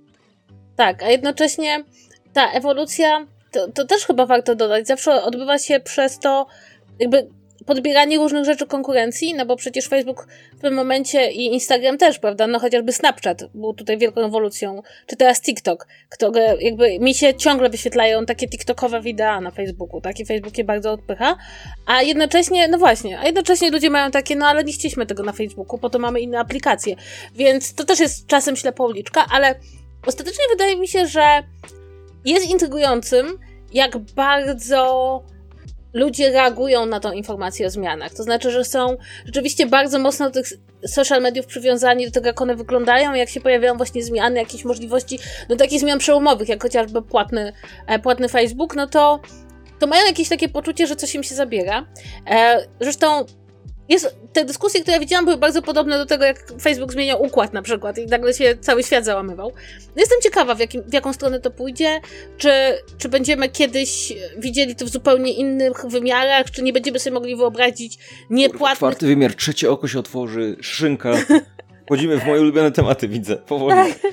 [SPEAKER 2] Tak, a jednocześnie ta ewolucja, to, to też chyba warto dodać, zawsze odbywa się przez to, jakby podbieranie różnych rzeczy konkurencji, no bo przecież Facebook w tym momencie i Instagram też, prawda, no chociażby Snapchat był tutaj wielką ewolucją, czy teraz TikTok, które jakby mi się ciągle wyświetlają takie TikTokowe wideo na Facebooku, taki Facebook je bardzo odpycha, a jednocześnie, no właśnie, a jednocześnie ludzie mają takie, no ale nie chcieliśmy tego na Facebooku, po to mamy inne aplikacje, więc to też jest czasem ślepa uliczka, ale ostatecznie wydaje mi się, że jest intrygującym, jak bardzo ludzie reagują na tą informację o zmianach. To znaczy, że są rzeczywiście bardzo mocno do tych social mediów przywiązani do tego, jak one wyglądają, jak się pojawiają właśnie zmiany, jakieś możliwości, no takich zmian przełomowych, jak chociażby płatny, e, płatny Facebook, no to, to mają jakieś takie poczucie, że coś im się zabiera. E, zresztą jest, te dyskusje, które ja widziałam, były bardzo podobne do tego, jak Facebook zmieniał układ na przykład i nagle się cały świat załamywał. No jestem ciekawa, w, jakim, w jaką stronę to pójdzie, czy, czy będziemy kiedyś widzieli to w zupełnie innych wymiarach, czy nie będziemy sobie mogli wyobrazić niepłatnych...
[SPEAKER 1] Czwarty wymiar, trzecie oko się otworzy, szynka... [LAUGHS] Wchodzimy w moje ulubione tematy, widzę, powoli. Tak.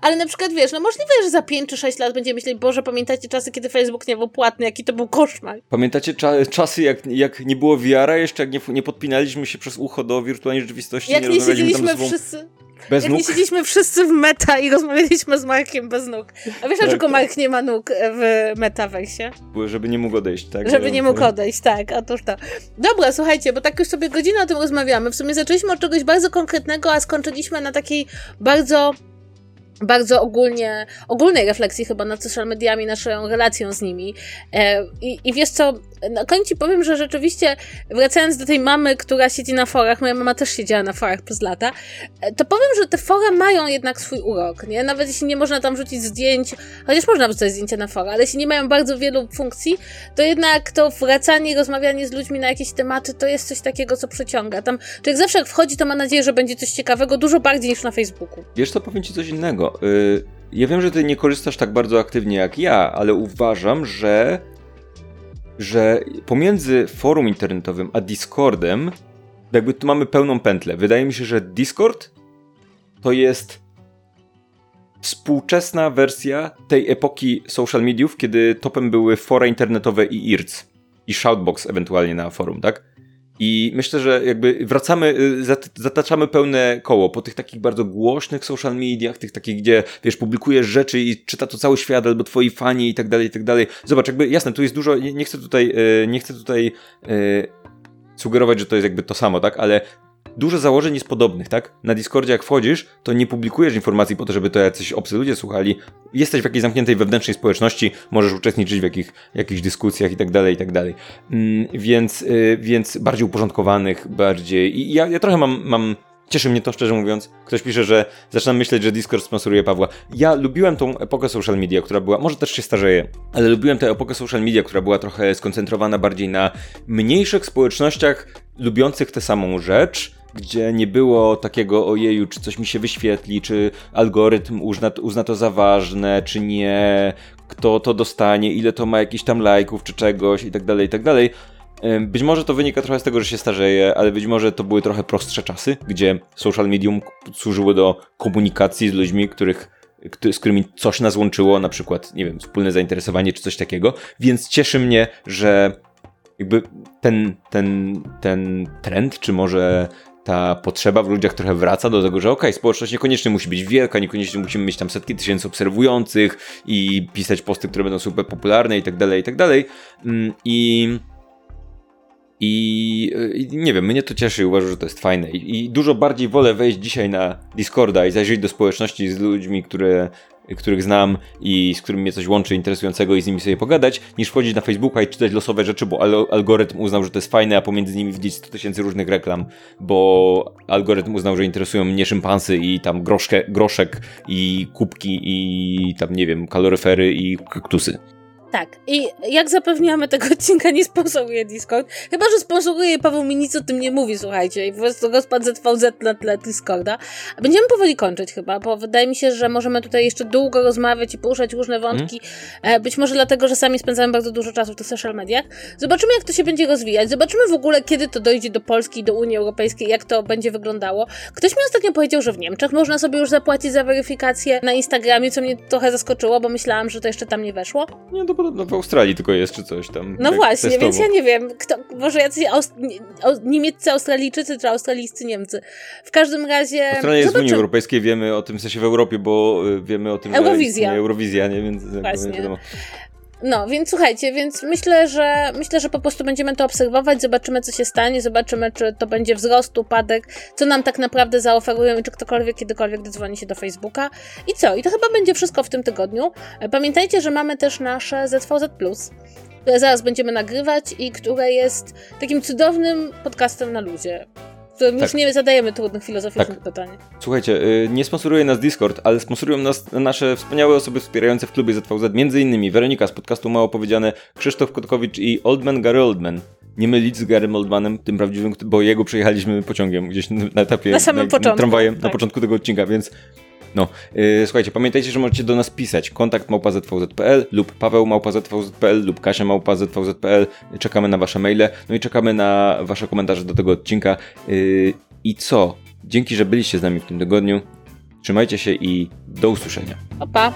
[SPEAKER 2] Ale na przykład, wiesz, no możliwe, że za 5 czy 6 lat będziemy myśleć, Boże, pamiętacie czasy, kiedy Facebook nie był płatny, jaki to był koszmar.
[SPEAKER 1] Pamiętacie cza czasy, jak, jak nie było wiara jeszcze, jak nie, nie podpinaliśmy się przez ucho do wirtualnej rzeczywistości,
[SPEAKER 2] jak nie, nie siedzieliśmy wszyscy... Bez Jak nóg? nie siedzieliśmy wszyscy w meta i rozmawialiśmy z Markiem bez nóg. A wiesz, tak, dlaczego tak. Mark nie ma nóg w metaversie?
[SPEAKER 1] Żeby nie mógł odejść, tak?
[SPEAKER 2] Żeby nie mógł odejść, tak, otóż to. Dobra, słuchajcie, bo tak już sobie godzinę o tym rozmawiamy. W sumie zaczęliśmy od czegoś bardzo konkretnego, a skończyliśmy na takiej bardzo bardzo ogólnie, ogólnej refleksji chyba nad social mediami, naszą relacją z nimi. E, I, I wiesz co, na koniec ci powiem, że rzeczywiście wracając do tej mamy, która siedzi na forach, moja mama też siedziała na forach przez lata, e, to powiem, że te fora mają jednak swój urok, nie? Nawet jeśli nie można tam rzucić zdjęć, chociaż można wrzucać zdjęcia na fora, ale jeśli nie mają bardzo wielu funkcji, to jednak to wracanie rozmawianie z ludźmi na jakieś tematy to jest coś takiego, co przyciąga. Tam człowiek zawsze jak wchodzi, to ma nadzieję, że będzie coś ciekawego, dużo bardziej niż na Facebooku.
[SPEAKER 1] Wiesz co, powiem ci coś innego. Y, ja wiem, że ty nie korzystasz tak bardzo aktywnie jak ja, ale uważam, że że pomiędzy forum internetowym a Discordem jakby tu mamy pełną pętlę. Wydaje mi się, że Discord to jest współczesna wersja tej epoki social mediów, kiedy topem były fora internetowe i IRC i Shoutbox ewentualnie na forum, tak? I myślę, że jakby wracamy, y, zataczamy pełne koło po tych takich bardzo głośnych social mediach, tych takich, gdzie wiesz, publikujesz rzeczy i czyta to cały świat albo twoi fani i tak dalej, i tak dalej. Zobacz, jakby jasne, tu jest dużo, nie chcę tutaj, y, nie chcę tutaj y, sugerować, że to jest jakby to samo, tak, ale dużo założeń jest podobnych, tak? Na Discordzie jak wchodzisz, to nie publikujesz informacji po to, żeby to jacyś obcy ludzie słuchali. Jesteś w jakiejś zamkniętej wewnętrznej społeczności, możesz uczestniczyć w jakich, jakichś dyskusjach i tak dalej, i tak dalej. Mm, więc, yy, więc bardziej uporządkowanych, bardziej... I ja, ja trochę mam, mam Cieszy mnie to, szczerze mówiąc. Ktoś pisze, że zaczynam myśleć, że Discord sponsoruje Pawła. Ja lubiłem tą epokę social media, która była, może też się starzeje, ale lubiłem tę epokę social media, która była trochę skoncentrowana bardziej na mniejszych społecznościach lubiących tę samą rzecz, gdzie nie było takiego ojeju, czy coś mi się wyświetli, czy algorytm uzna, uzna to za ważne, czy nie, kto to dostanie, ile to ma jakichś tam lajków, czy czegoś i tak dalej, i tak dalej. Być może to wynika trochę z tego, że się starzeje, ale być może to były trochę prostsze czasy, gdzie social medium służyło do komunikacji z ludźmi, których, z którymi coś nas łączyło, na przykład, nie wiem, wspólne zainteresowanie czy coś takiego. Więc cieszy mnie, że jakby ten, ten, ten trend, czy może ta potrzeba w ludziach trochę wraca do tego, że okej, okay, społeczność niekoniecznie musi być wielka, niekoniecznie musimy mieć tam setki tysięcy obserwujących i pisać posty, które będą super popularne i tak dalej, i tak dalej. Mm, I i, I, nie wiem, mnie to cieszy i uważam, że to jest fajne. I, I, dużo bardziej wolę wejść dzisiaj na Discorda i zajrzeć do społeczności z ludźmi, które, których znam i z którymi mnie coś łączy interesującego i z nimi sobie pogadać, niż wchodzić na Facebooka i czytać losowe rzeczy, bo al algorytm uznał, że to jest fajne, a pomiędzy nimi widzieć 100 tysięcy różnych reklam, bo algorytm uznał, że interesują mnie szympansy i tam groszkę, groszek i kubki i tam, nie wiem, kaloryfery i kaktusy.
[SPEAKER 2] Tak. I jak zapewniamy, tego odcinka nie sponsoruje Discord. Chyba, że sponsoruje Paweł mi nic o tym nie mówi, słuchajcie. I po prostu rozpad ZVZ na tle Discorda. Będziemy powoli kończyć chyba, bo wydaje mi się, że możemy tutaj jeszcze długo rozmawiać i poruszać różne wątki. Hmm. Być może dlatego, że sami spędzamy bardzo dużo czasu w tych social mediach. Zobaczymy, jak to się będzie rozwijać. Zobaczymy w ogóle, kiedy to dojdzie do Polski, do Unii Europejskiej, jak to będzie wyglądało. Ktoś mi ostatnio powiedział, że w Niemczech można sobie już zapłacić za weryfikację na Instagramie, co mnie trochę zaskoczyło, bo myślałam, że to jeszcze tam nie weszło.
[SPEAKER 1] Nie, to podobno w Australii tylko jest, czy coś tam.
[SPEAKER 2] No właśnie, testowo. więc ja nie wiem, kto, może jacyś Aust niemieccy Australijczycy, czy australijscy Niemcy. W każdym razie...
[SPEAKER 1] Australia jest w Unii Europejskiej, wiemy o tym, w sensie w Europie, bo y, wiemy o tym,
[SPEAKER 2] Eurowizja.
[SPEAKER 1] że Eurowizja, nie? Więc
[SPEAKER 2] Właśnie. No, więc słuchajcie, więc myślę, że myślę, że po prostu będziemy to obserwować, zobaczymy, co się stanie, zobaczymy, czy to będzie wzrost, upadek, co nam tak naprawdę zaoferują i czy ktokolwiek kiedykolwiek dodzwoni się do Facebooka. I co? I to chyba będzie wszystko w tym tygodniu. Pamiętajcie, że mamy też nasze ZVZ które zaraz będziemy nagrywać i które jest takim cudownym podcastem na luzie którym tak. już nie zadajemy trudnych filozoficznych tak. pytań.
[SPEAKER 1] Słuchajcie, y, nie sponsoruje nas Discord, ale sponsorują nas nasze wspaniałe osoby wspierające w klubie ZVZ, między innymi Weronika z podcastu Mało Powiedziane, Krzysztof Kotkowicz i Oldman Gary Oldman. Nie mylić z Garym Oldmanem, tym prawdziwym, bo jego przejechaliśmy pociągiem gdzieś na etapie
[SPEAKER 2] na samym na, początku,
[SPEAKER 1] tramwajem tak. na początku tego odcinka, więc no, yy, słuchajcie, pamiętajcie, że możecie do nas pisać kontakt małpa.zvz.pl lub paweł małpa.zvz.pl lub kasia małpa.zvz.pl Czekamy na wasze maile, no i czekamy na wasze komentarze do tego odcinka. Yy, I co? Dzięki, że byliście z nami w tym tygodniu. Trzymajcie się i do usłyszenia.
[SPEAKER 2] Pa, pa.